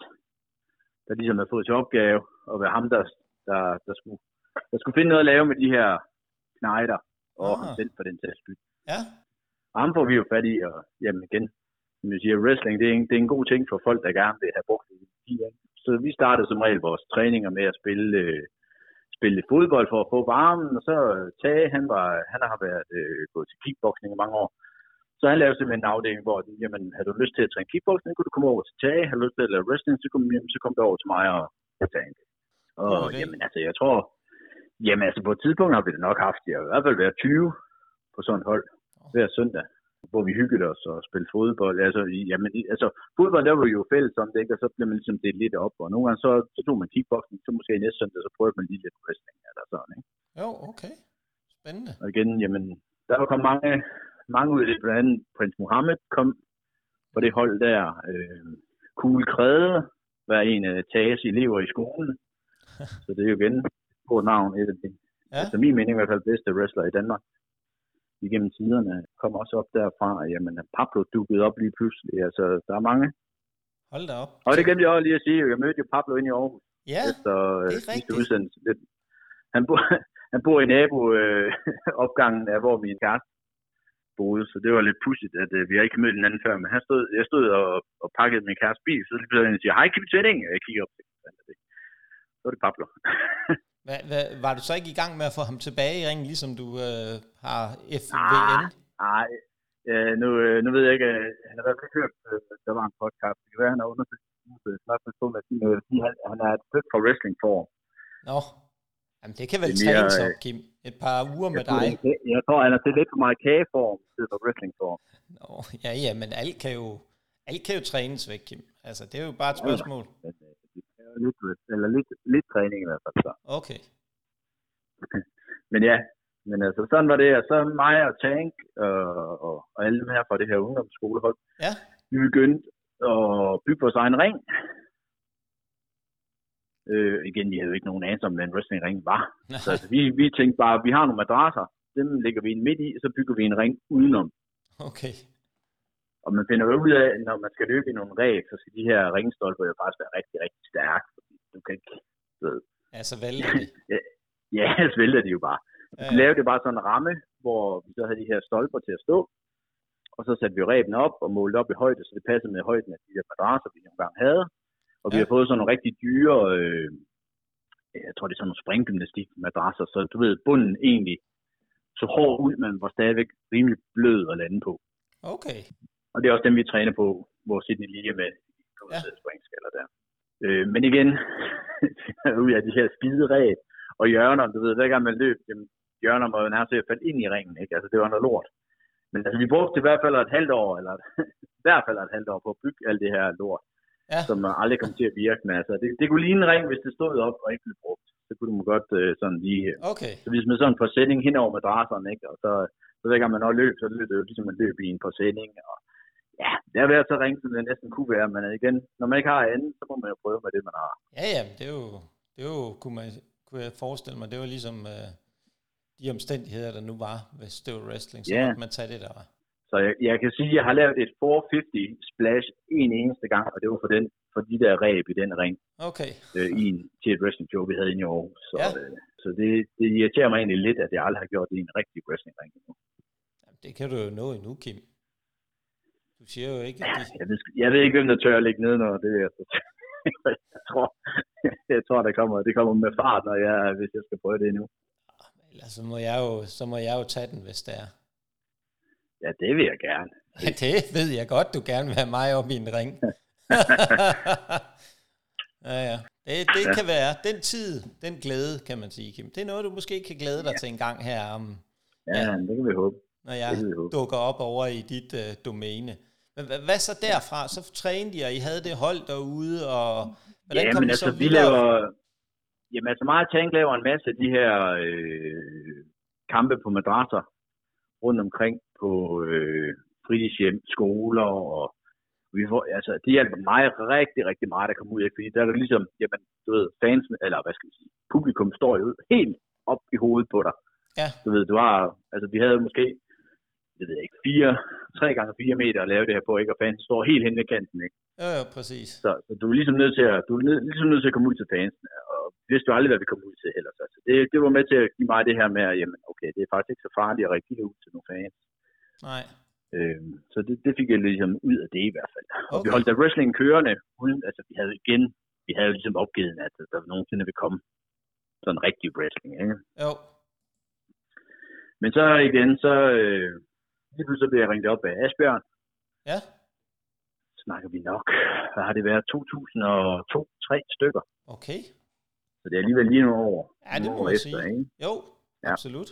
der ligesom havde fået til opgave at være ham, der, der, der, skulle, der skulle finde noget at lave med de her knejder, og Ah. ham selv for den sags skyld. ja, Og ham får vi jo fat i, og jamen igen, som jeg siger, wrestling, det er, en, det er en god ting for folk, der gerne vil have brugt det. Så vi startede som regel vores træninger med at spille, øh, spille fodbold for at få varmen, og så Tage, han, var, han har været øh, gået til kickboxing i mange år. Så han lavede simpelthen en afdeling, hvor jamen, havde du lyst til at træne kickboxing, kunne du komme over til Tage. Havde du lyst til at lave wrestling, så kom, jamen, så kom du over til mig og og Tage. Og Okay. jamen, altså, jeg tror, jamen, altså, på et tidspunkt har vi det nok haft, jeg har i hvert fald været 20 på sådan et hold hver søndag, hvor vi hyggede os og spillede fodbold. Altså, jamen, altså fodbold, der var vi jo fælles om det, ikke? og så blev man ligesom delt lidt op, og nogle gange så, så tog man kickboxing, så måske næste søndag, så prøvede man lige lidt wrestling eller sådan, ikke? jo, okay. Spændende. Og igen, jamen, der var kommet mange, mange ud af det, blandt andet Prins Mohammed kom på det hold der. Øh, Kuhl Krede var en af Tages elever i skolen, så det er jo igen på navn, et af de, Ja, efter min mening i hvert fald bedste wrestler i Danmark igennem tiderne, kom også op derfra, jamen Pablo dukkede op lige pludselig, altså der er mange. hold da op. Og det glemte jeg også lige at sige, jeg mødte jo Pablo ind i Aarhus Ja, efter øh, det er sidste rigtigt. udsendelse. Han, bor, han bor i naboopgangen, øh, opgangen af, hvor min kæreste boede, så det var lidt pudsigt, at øh, vi har ikke mødt hinanden før, men han stod, jeg stod og, og pakkede min kæreste bil, så lige pludselig siger, hej Kim Tønning, og jeg kigger op så var det Pablo. Hva, hva, var du så ikke i gang med at få ham tilbage i ringen, ligesom du øh, har FVN? Nej, øh, nu, øh, nu ved jeg ikke, øh, han har i hvert fald hørt, øh, der var en podcast, det kan være, han har undersøgt, snart med på, at øh, sige, han, han er et fra wrestling for. Nå, Jamen, det kan vel Det er mere, trænes øh, op, Kim. Et par uger med tror, dig. jeg tror, han er til lidt for meget kageform, stedet for wrestlingform. Nå, ja, ja, men alt kan jo, alt kan jo trænes væk, Kim. Altså, det er jo bare et spørgsmål. Kræver lidt, eller lidt, lidt træning i hvert fald. Så. Okay. Men ja, men altså, sådan var det. Og så mig og Tank og, og, og alle dem her fra det her ungdomsskolehold, Ja, vi begyndte at bygge vores egen ring. Øh, igen, vi havde jo ikke nogen anelse om, hvad en wrestlingring var. Så altså, vi, vi tænkte bare, vi har nogle madrasser, dem lægger vi ind midt i, og så bygger vi en ring udenom. okay. Og man finder jo ud af, at når man skal løbe i nogle ræb, så skal de her ringstolper jo faktisk være rigtig, rigtig stærke. Fordi du kan ikke, ved, Ja, så vælger det. ja, så vælter de jo bare. Ja, Vi lavede bare sådan en ramme, hvor vi så havde de her stolper til at stå. Og så satte vi ræben op og målte op i højde, så det passede med højden af de der madrasser, vi nogle gange havde. Og vi Ja. har fået sådan nogle rigtig dyre, øh, jeg tror det er sådan nogle springgymnastik-madrasser, så du ved, bunden egentlig så hård ud, men var stadigvæk rimelig blød at lande på. Okay. Og det er også dem, vi træner på, hvor Sydney lige er med Ja. springskaller der. Øh, men igen, ud af de her skide ræb og hjørner, du ved, hver gang man løb, jamen, hjørner må jo nærmest falde ind i ringen, ikke? Altså, det var noget lort. Men altså, vi brugte i hvert fald et halvt år, eller i hvert fald et halvt år på at bygge alt det her lort, Ja. som aldrig kom til at virke. Men altså, det, det kunne ligne en ring, hvis det stod op og ikke blev brugt. Så kunne man godt øh, sådan lige... øh, Okay. Så vi smed sådan en forsætning hen over madrasserne, ikke? Og så, så hver gang man når løb, så løb det jo ligesom man løb i en forsætning. Og ja, det har været så ringe, som det næsten kunne være. Men igen, når man ikke har andet, så må man jo prøve med det, man har. Ja, ja, det er jo, det er jo kunne, man, kunne jeg forestille mig, det var ligesom øh, de omstændigheder, der nu var, det var wrestling, så Ja. man tage det der. var. Så jeg, jeg kan sige, at jeg har lavet et 450 splash en eneste gang, og det var for, den, for de der ræb i den ring Okay. øh, i en, til et wrestling show, vi havde inde i år. Så, Ja. øh, så det, det irriterer mig egentlig lidt, at jeg aldrig har gjort det i en rigtig wrestling ring endnu. Jamen, det kan du jo nå endnu, Kim. Du siger jo ikke, at de, Jeg ved, jeg ved ikke, hvem der tør at ligge nede, når det er. jeg tror, jeg tror det, kommer, det kommer med fart, når jeg, hvis jeg skal prøve det nu. ellers så må jeg jo, så må jeg jo tage den, hvis det er. Ja, det vil jeg gerne. Ja, det ved jeg godt, du gerne vil have mig op i en ring. ja, ja. Det, det Ja. kan være den tid, den glæde, kan man sige, Kim. Det er noget, du måske kan glæde dig til en gang her, om, Ja, Ja. ja. det kan vi håbe. når jeg dukker op over i dit uh, domæne. Men hvad, hvad så derfra? Så trænede I, og I havde det hold derude, og hvordan ja, kom men I altså, så vi videre? laver... Jamen altså, meget Tank laver en masse af de her øh, kampe på madrasser rundt omkring på øh, fritidshjem, skoler, og vi får, altså, det hjælper mig rigtig, rigtig meget at komme ud af, fordi der er det ligesom, jamen, du ved, fans, eller hvad skal vi sige, publikum står jo helt op i hovedet på dig. Ja. Du ved, du har, altså vi havde måske, det ved jeg ikke, fire, tre gange fire meter at lave det her på, ikke? Og fans står helt hen ved kanten, ikke? Ja, ja, præcis. Så, så du er ligesom nødt til at, du er nød, ligesom nødt til at komme ud til fansene, og vi vidste jo aldrig, hvad vi kom ud til ellers. Altså, det, det var med til at give mig det her med, at jamen, okay, det er faktisk ikke så farligt at reagere ud til nogle fans. Nej. Øhm, så det, det fik jeg ligesom ud af det i hvert fald. Og vi Okay. holdt da wrestling kørende, uden, altså vi havde igen, vi havde jo ligesom opgivet, at der nogensinde vil komme sådan rigtig wrestling, ikke? Jo. Men så igen, så øh, lige pludselig blev jeg ringet op af Asbjørn, Ja. snakker vi nok, hvad har det været, 2002-3 stykker. Okay. Så det er alligevel lige nogle år, Ja, det må man sige. ikke? Jo, Ja. absolut.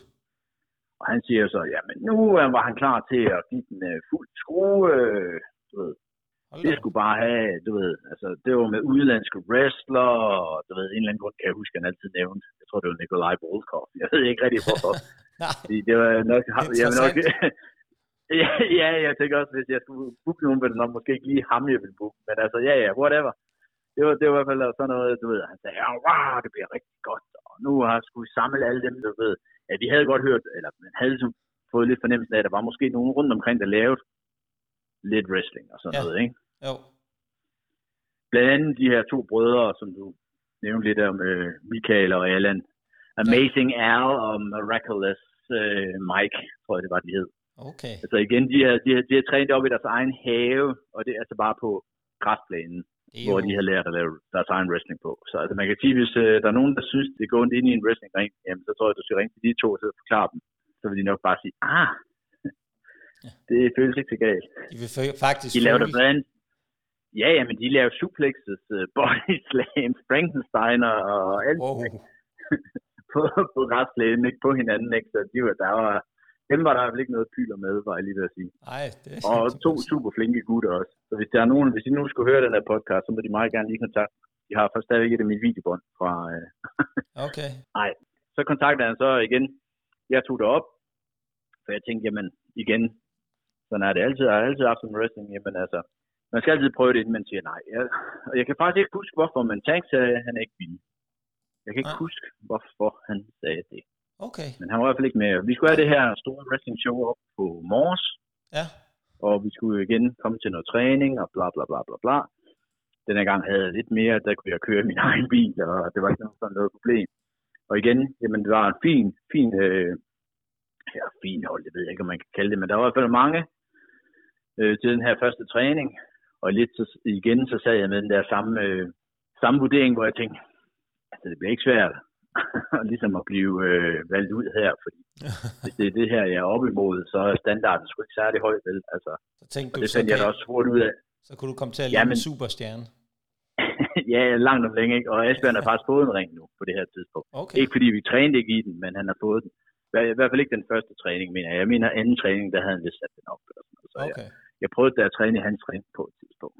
Og han siger så, jamen nu øh, var han klar til at give den øh, fuld skrue, øh, du ved, det skulle bare have, du ved, altså det var med udenlandske wrestler, og du ved, en eller anden grund kan jeg huske, han altid nævnte, jeg tror det var Nikolaj Volkov, jeg ved ikke rigtig hvorfor, Nej. fordi det var nok, jeg vil nok. ja, ja, jeg tænker også, hvis jeg skulle booke nogen, ville det nok måske ikke lige ham, jeg ville booke, men altså, ja, ja, whatever. Det var, det var i hvert fald sådan noget, du ved, han sagde, ja, wow, det bliver rigtig godt, og nu har jeg skulle samle alle dem, du ved, at vi havde godt hørt, eller man havde ligesom fået lidt fornemmelse af, at der var måske nogen rundt omkring, der lavede lidt wrestling og sådan Ja. ja. noget, ikke? Jo. Blandt andet de her to brødre, som du nævnte lidt om, øh, Michael og Allan. Amazing Al og Miraculous øh, Mike, tror jeg det var, de hed. Okay. Altså igen, de har, de, har, de har trænet op i deres egen have, og det er altså bare på græsplænen, er hvor jo, de har lært at lave deres egen wrestling på. Så altså, man kan sige, hvis øh, der er nogen, der synes, det går ondt ind i en wrestlingring, jamen, så tror jeg, du skal ringe til de to og forklare dem. Så vil de nok bare sige, ah, det føles ikke så galt. de vil fa- faktisk De laver føle- blandt ja, ja, men de laver suplexes, uh, body slams, Frankensteiner og alt Wow. på, på græsplænen, ikke på hinanden, ikke? Så de var, der var, dem var der vel ikke noget pyler med, var jeg lige ved at sige. Nej, det Og det to super flinke gutter også. Så hvis der er nogen, hvis de nu skulle høre den her podcast, så må de meget gerne lige kontakte. De har først stadigvæk et af mine videobånd fra... Øh, Okay. så kontaktede han så igen. Jeg tog det op, for jeg tænkte, jamen igen, sådan er det altid. Jeg har altid haft som wrestling, jamen altså, man skal altid prøve det, inden man siger nej. Jeg, og jeg kan faktisk ikke huske, hvorfor, men Tank sagde, at han ikke ville. Jeg kan ikke Nej. huske, hvorfor han sagde det. Okay. Men han var i hvert fald ikke med. Vi skulle have det her store wrestling show op på Mors, Ja. og vi skulle igen komme til noget træning, og bla bla bla bla bla. Den her gang havde jeg lidt mere, der kunne jeg køre min egen bil, og det var ikke sådan noget problem. Og igen, jamen det var en fin, fin, øh, ja, fin hold, det ved jeg ikke, om man kan kalde det, men der var i hvert fald mange øh, til den her første træning, og lidt så, igen, så sad jeg med den der samme, øh, samme vurdering, hvor jeg tænkte, altså det bliver ikke svært ligesom at blive øh, valgt ud her, fordi hvis det er det her, jeg er oppe imod, så er standarden sgu ikke særlig høj, vel? Altså, så tænkte du, det så, fandt jeg da også hurtigt ud af. så kunne du komme til at men- en superstjerne. ja, langt om længe, ikke? Og Asbjørn har faktisk fået en ring nu, på det her tidspunkt. Okay, Ikke fordi vi trænede ikke i den, men han har fået den. I i hvert fald ikke den første træning, mener jeg. Jeg mener anden træning, der havde han vist sat den op. Eller sådan noget. Så jeg, okay. jeg prøvede da at træne i hans ring på et tidspunkt.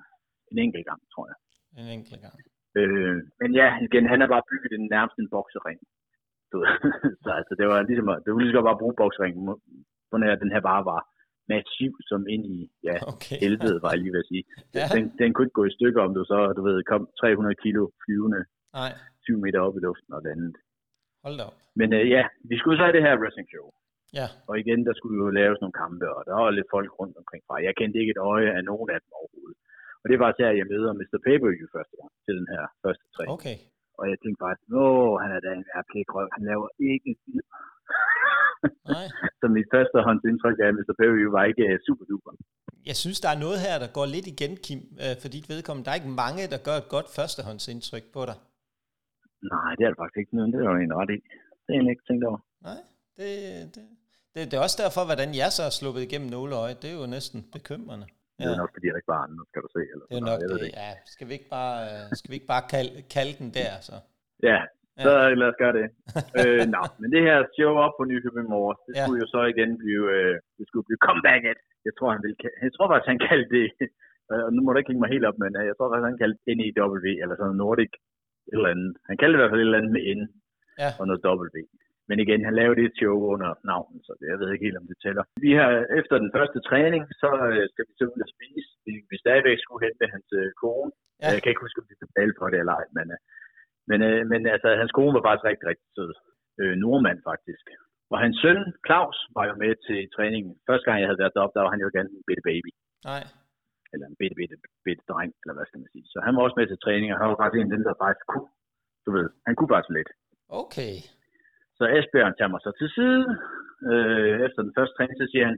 En enkelt gang, tror jeg. En enkelt gang. Øh, men ja, igen, han har bare bygget den nærmest en boksering. Så altså, det var ligesom, det var lige så godt bare bruge bokseringen, på nær den her bare var massiv som ind i, ja, Okay. helvede, var jeg lige ved at sige. Ja. Den, den kunne ikke gå i stykker, om du så, du ved, kom 300 kilo flyvende Nej, 7 meter op i luften og landet. hold da op. Men øh, ja, vi skulle så have det her wrestling show. Ja, Og igen, der skulle jo laves nogle kampe, og der var lidt folk rundt omkring fra. Jeg kendte ikke et øje af nogen af dem overhovedet. Og det var så, at jeg møder Mr. Pay-Per-View første gang til den her første træning. okay. Og jeg tænkte bare, åh, han er da en RP-krøv. Han laver ikke en skid. Nej. så mit første indtryk af Mr. Perry var ikke uh, super duper. Jeg synes, der er noget her, der går lidt igen, Kim, øh, for dit vedkommende. Der er ikke mange, der gør et godt førstehåndsindtryk på dig. Nej, det er det faktisk ikke. Det er jo en ret i. Det er jeg ikke tænkt over. Nej, det, det, det, det er også derfor, hvordan jeg så er sluppet igennem nåleøjet. Det er jo næsten bekymrende. Det er nok, fordi der ikke var andre, skal du se. Eller det er nok noget. Det. ikke. Ja, skal vi ikke bare, øh, skal vi ikke bare kalde, kalde den der, så? Ja, så lad os gøre det. øh, nå, men det her show op på Nykøbing Mors, det Ja. skulle jo så igen blive, øh, det skulle blive comeback at. Jeg tror, han ville, jeg tror faktisk, han kaldte det, og nu må du ikke hænge mig helt op, men øh, jeg tror faktisk, han kaldte det NEW, eller sådan Nordic, et eller andet. Han kaldte det i hvert fald et eller andet med N Ja. og noget W. Men igen, han lavede det show under navnet, så det, jeg ved ikke helt, om det tæller. Vi har efter den første træning, så øh, skal vi så ud og spise. Vi, vi stadigvæk skulle hente hans øh, kone. Ja. Jeg kan ikke huske, om de betalte for det eller ej, men, øh, men, øh, men altså, hans kone var faktisk rigtig, rigtig sød. Øh, nordmand faktisk. Og hans søn, Claus, var jo med til træningen. Første gang, jeg havde været deroppe, der var han jo gerne en bitte baby. Nej. Eller en bitte, bitte, bitte dreng, eller hvad skal man sige. Så han var også med til træning, og han var faktisk en af dem, der faktisk kunne. Du ved, han kunne faktisk lidt. Okay. Så Esbjørn tager mig så til side. Øh, efter den første træning, så siger han,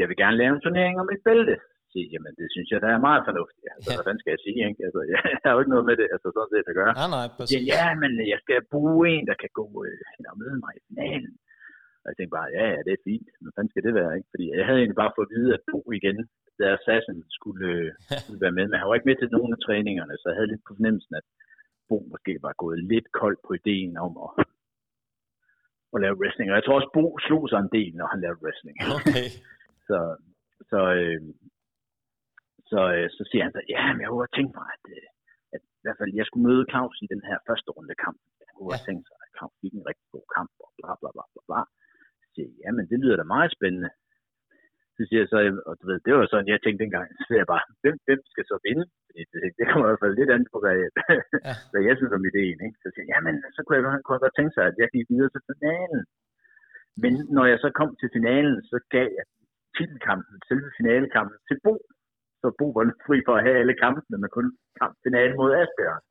jeg vil gerne lave en turnering om et bælte. Så siger jamen det synes jeg, der er meget fornuftigt. Altså, Ja. ja. hvordan skal jeg sige, ikke? Altså, jeg, har jo ikke noget med det, altså sådan set at gøre. Nej, nej, Ja, præcis. ja, men jeg skal bruge en, der kan gå øh, hen og møde mig i finalen. Og jeg tænkte bare, ja, ja, det er fint. Men hvordan skal det være, ikke? Fordi jeg havde egentlig bare fået at vide, at Bo igen, der Assassin skulle, øh, skulle være med. Men han var ikke med til nogen af træningerne, så jeg havde lidt på fornemmelsen, at Bo måske var gået lidt kold på ideen om at, at lave wrestling. Og jeg tror også, Bo slog sig en del, når han lavede wrestling. Okay. Så, så, øh, så, øh, så siger han så, ja, men jeg kunne godt tænke mig, at, øh, at i hvert fald jeg skulle møde Claus i den her første runde kamp. Jeg kunne godt Ja. tænke sig, at Claus fik en rigtig god kamp, og bla bla bla bla bla. Så siger ja, men det lyder da meget spændende. Så siger jeg så, og du ved, det var sådan, jeg tænkte dengang, så jeg bare, hvem, hvem skal så vinde? Fordi det, det kommer i hvert fald lidt andet på, hvad, Ja. hvad jeg synes om ideen. Ikke? Så siger jeg, jamen, så kunne jeg, kunne jeg godt tænke sig, at jeg gik videre til finalen. Men når jeg så kom til finalen, så gav jeg titelkampen, selve finalekampen, til Bo. Så Bo var fri for at have alle kampene, men kun kamp finalen mod Asbjørn.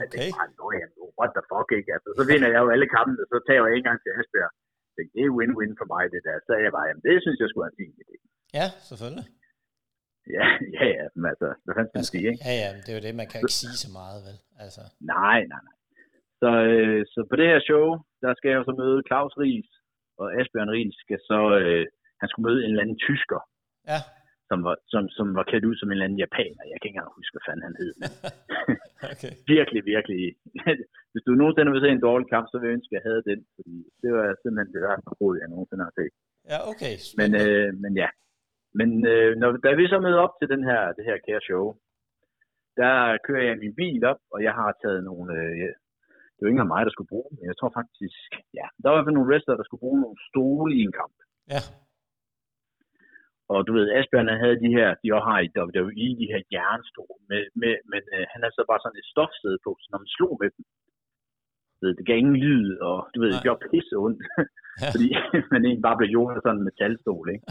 Jeg okay. bare, "Nå, jamen, what the fuck, ikke? Altså, så vinder jeg jo alle kampene, så tager jeg en gang til Asbjørn. Tænkte, det er win-win for mig, det der. Så jeg bare, jamen, det synes jeg skulle være en fin idé. Ja, selvfølgelig. Ja, ja, ja, men altså, hvad fanden skal Man sige, ikke? ja, ja, det er jo det, man kan ikke sige så meget, vel? Altså, Nej, nej, nej. Så, øh, så på det her show, der skal jeg jo så møde Claus Ries, og Asbjørn Ries skal så, øh, han skulle møde en eller anden tysker, ja, som var, som, som var klædt ud som en eller anden japaner. Jeg kan ikke engang huske, hvad fanden han hed. okay. virkelig, virkelig. Hvis du nogensinde vil se en dårlig kamp, så vil jeg ønske, at jeg havde den, fordi det var simpelthen det værste brud, jeg nogensinde har set. Ja, okay. Men, øh, men ja. Men øh, når, da vi så møder op til den her, det her kære show, der kører jeg min bil op, og jeg har taget nogle... Øh, det var ikke engang mig, der skulle bruge dem, men jeg tror faktisk... Ja, der var i hvert fald nogle wrestlere, der skulle bruge nogle stole i en kamp. Ja, Og du ved, Asbjørn havde de her, de også har i WWE, de her jernstole, med, med, men øh, han havde så bare sådan et stofsæde på, så når man slog med dem, ved, det gav ingen lyd, og du ved, det Nej. gjorde pisse ondt, Ja. fordi man egentlig bare blev jordet sådan en metalstol, ikke?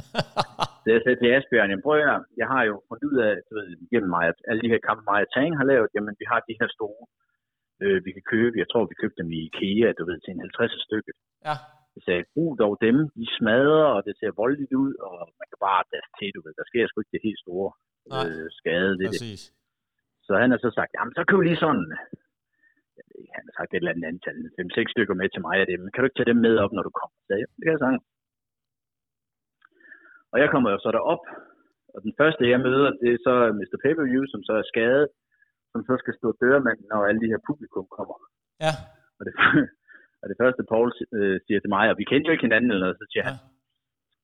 Så jeg sagde til Asbjørn, jamen prøv at høre, jeg har jo fundet ud af, du ved, gennem mig, at alle de her kampe, Maja Tang har lavet, jamen vi har de her store, øh, vi kan købe. Jeg tror, vi købte dem i IKEA, du ved, til en 50 stykke. Ja. Jeg sagde, brug dog dem, de smadrer, og det ser voldeligt ud, og man kan bare das til, du ved, der sker sgu ikke det helt store Nej, øh, skade ved det. Præcis. Så han har så sagt, jamen så køb lige sådan, jeg ved ikke, han har sagt et eller andet antal, 5-6 stykker med til mig af dem. Kan du ikke tage dem med op, når du kommer? Så jeg, det kan jeg sagtens. Og jeg kommer jo så derop, og den første jeg møder, det er så Mr. Pay-Per-View, som så er skadet, som så skal stå dørmanden, når alle de her publikum kommer. Ja, Og det, og det første, Paul øh, siger til mig, og vi kendte jo ikke hinanden eller noget, så siger Ja. han,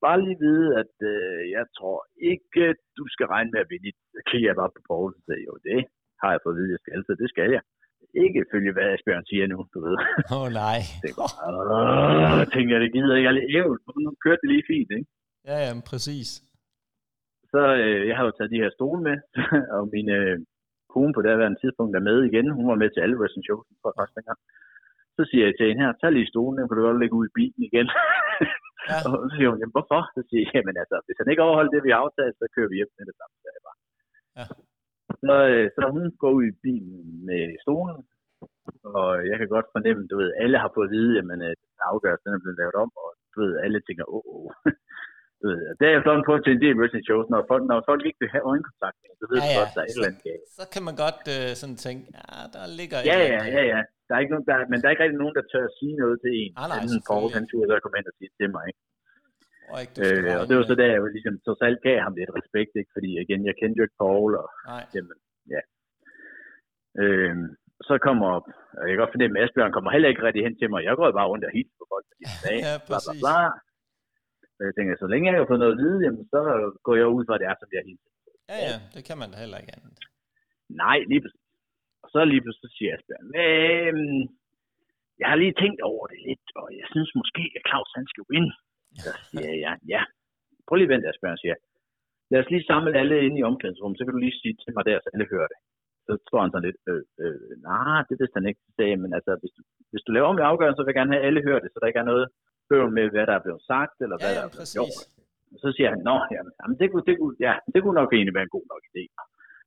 bare lige vide, at øh, jeg tror ikke, du skal regne med at vinde. Så kigger jeg bare på Paul, og siger, jo, det har jeg fået at vide, jeg skal, så det skal jeg. Ikke følge, hvad Asbjørn siger nu, du ved. åh oh, nej. Det åh, jeg tænker jeg, det gider ikke. Jeg er nu kørte det lige fint, ikke? Ja, ja, præcis. Så øh, jeg har jo taget de her stole med, og min øh, kone på daværende tidspunkt er med igen. Hun var med til alle wrestling shows, tror jeg faktisk dengang. Så siger jeg til hende her, tag lige stolen, den kan du godt lægge ud i bilen igen. Ja. og så siger hun, jamen hvorfor? Så siger jeg, jamen altså, hvis han ikke overholder det, vi har aftalt, så kører vi hjem med det samme. Så, jeg bare. Ja. Så, øh, så hun går ud i bilen med stolen, og jeg kan godt fornemme, du ved, alle har fået at vide, at afgørelsen den er blevet lavet om, og du ved, alle tænker, åh, oh, oh. Ved, det er efterhånden på til en del wrestling shows, når folk, når folk ikke vil have øjenkontakt, så ved Ja, ja. godt, der er et eller andet galt. Så kan man godt øh, sådan tænke, ja, der ligger Ja, ja, ja, ja. Der er ikke nogen, der, men der er ikke rigtig nogen, der tør at sige noget til en. Nej, nej, anden Paul, han turde så komme ind og sige til mig. Ikke? Og, ikke, Øh, og det var så der, jeg ligesom trods alt gav ham lidt respekt, ikke? fordi igen, jeg kendte jo ikke Paul, og Nej, jamen, ja. Øh, så kommer, og jeg kan godt fornemme, at Asbjørn kommer heller ikke rigtig hen til mig. Jeg går bare rundt og hilser på folk, fordi de sagde, Ja, bla, bla, bla. Så jeg tænker, så længe jeg har fået noget at vide, jamen, så går jeg ud fra, at det er, som jeg hilser. ja, ja, det kan man da heller ikke andet. Nej, lige præcis. Og så lige pludselig siger Asbjørn, øhm, jeg har lige tænkt over det lidt, og jeg synes måske, at Claus han skal vinde. Så siger jeg, ja. Prøv lige at vente, Asbjørn siger. Lad os lige samle alle inde i omklædningsrummet, så kan du lige sige til mig der, så alle hører det. Så står han sådan lidt, øh, øh, nej, det vidste han ikke. Så sagde men altså, hvis du, hvis du laver om i afgørelsen, så vil jeg gerne have, at alle hører det, så der ikke er noget bøvl med, hvad der er blevet sagt, eller Ja, hvad der er blevet præcis. gjort. Og så siger han, nå, jamen, jamen det, kunne, det, kunne, ja, det kunne nok egentlig være en god nok idé.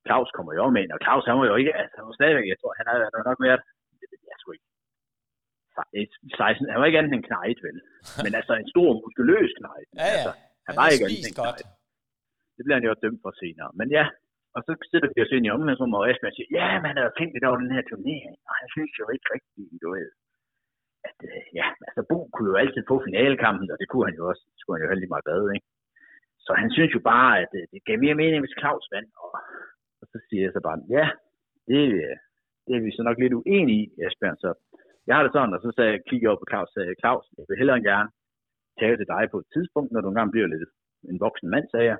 Claus kommer jo med ind, og Claus han var jo ikke, altså han var stadigvæk, jeg tror, han nok været, det ved jeg sgu ikke, 16, han var ikke andet end knejt, vel? Men altså en stor, muskuløs knejt. Ja, ja. Altså, han Han var ikke andet end godt. Det bliver han jo dømt for senere. Men ja, og så sætter vi os ind i omklædningsrummet, og Esbjørn siger, ja, men han havde tænkt lidt over den her turnering, og han synes jo ikke rigtigt, du ved, at, øh, ja, altså Bo kunne jo altid få finalekampen, og det kunne han jo også, det skulle han jo heldig meget bad, ikke? Så han synes jo bare, at øh, det gav mere mening, hvis Claus vandt, og, og så siger jeg så bare, ja, det, øh, det er vi så nok lidt uenige i, Esbjørn, så jeg har det sådan, og så sagde jeg, kigger over på Claus, sagde, Claus, jeg vil hellere end gerne tage til dig på et tidspunkt, når du engang bliver lidt en voksen mand, sagde jeg.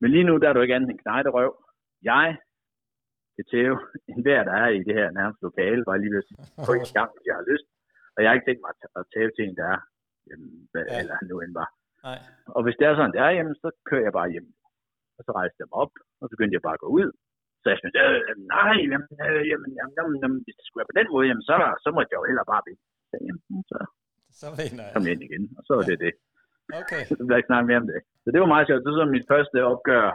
Men lige nu, der er du ikke andet end knejderøv. Jeg kan tæve enhver, der er i det her nærmeste lokale, bare lige ved at sige, på en gang, jeg har lyst. Og jeg har ikke tænkt mig at- tæve til en, der er, jamen, hvad, Ja. ja. eller nu end var. Nej. Og hvis det er sådan, det er, jamen, så kører jeg bare hjem. Og så rejste jeg mig op, og så begyndte jeg bare at gå ud. Så jeg sådan, øh, nej, jamen, øh, jamen, jamen, jamen, jamen, hvis det skulle være på den måde, jamen, så, så må jeg jo hellere bare vinde. Så, jamen, så Så vinder jeg. kom ind igen, og så var det det. Okay. Så bliver ikke snakke mere om det. Så det var meget sjovt. Det var så mit første opgør,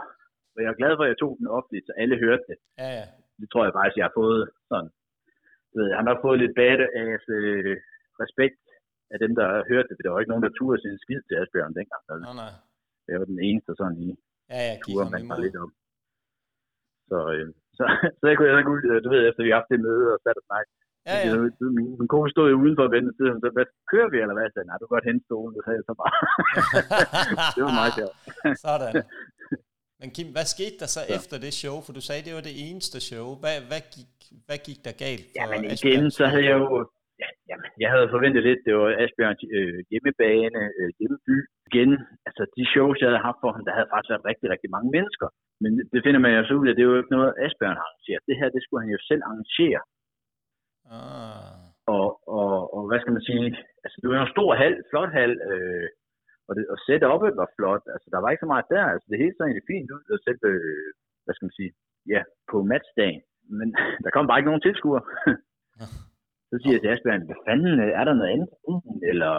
og jeg er glad for, at jeg tog den offentligt, så alle hørte det. Ja, ja. Det tror jeg faktisk, jeg har fået sådan. Du ved, jeg har fået lidt bad af øh, respekt af dem, der hørte det, der var ikke nogen, der turde sin skid til Asbjørn dengang. Så Nå, nej. jeg var den eneste sådan i Ja, ja, gik ture, ham man var lidt om. Så, øh, så, så jeg kunne jeg så ud, du ved, efter vi har haft det møde og sat og snakke. Ja, ja. Min, min kone stod jo udenfor og ventede siden, så hvad, kører vi eller hvad? Jeg sagde, nej, du kan godt hente stolen, det sagde jeg så bare. det var meget sjovt. Sådan. Men Kim, hvad skete der så efter det show? For du sagde, det var det eneste show. Hvad, hvad, gik, hvad gik der galt for Jamen igen, Asbjørn? så havde jeg jo... Ja, jamen, jeg havde forventet lidt, det var Asbjørns øh, hjemmebane, øh, hjemmeby. Igen, altså de shows, jeg havde haft for ham, der havde faktisk været rigtig, rigtig mange mennesker. Men det finder man jo så ud af, det er jo ikke noget, Asbjørn har arrangeret. Det her, det skulle han jo selv arrangere. Ah. Og, og, og hvad skal man sige, altså det var jo en stor hal, flot hal, øh, og, det, og setup'et var flot, altså der var ikke så meget der, altså det hele så egentlig fint ud, og selv, øh, hvad skal man sige, ja, på matchdagen, men der kom bare ikke nogen tilskuere. så siger jeg til Asbjørn, hvad fanden, øh, er der noget andet, eller,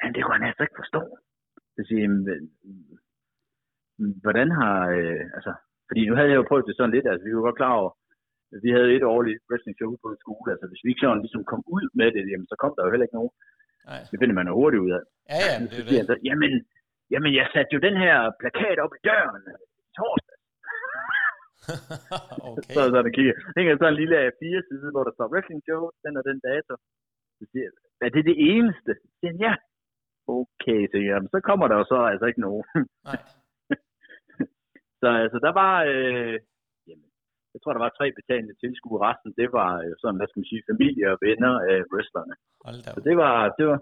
han, det kunne han altså ikke forstå. Så siger jeg, "Men, hvordan har, øh, altså, fordi nu havde jeg jo prøvet det sådan lidt, altså vi var godt klar over, vi havde et årligt wrestling show på en skole, altså hvis vi ikke sådan ligesom kom ud med det, jamen, så kom der jo heller ikke nogen. Nej. Det finder man jo hurtigt ud af. Ja, ja, Men det er siger det. så, jamen, jamen, jeg satte jo den her plakat op i døren i torsdag. okay. Så er der kigger. Hænger sådan en lille A4-side, hvor der står wrestling show, den og den dato. Så siger er det det eneste? Siger ja. Okay, så, jamen, så kommer der jo så altså ikke nogen. Nej. Så altså, der var, øh, jeg tror, der var tre betalende tilskuere. Resten, det var øh, sådan, hvad skal man sige, familie og venner af wrestlerne. Så det var, det var,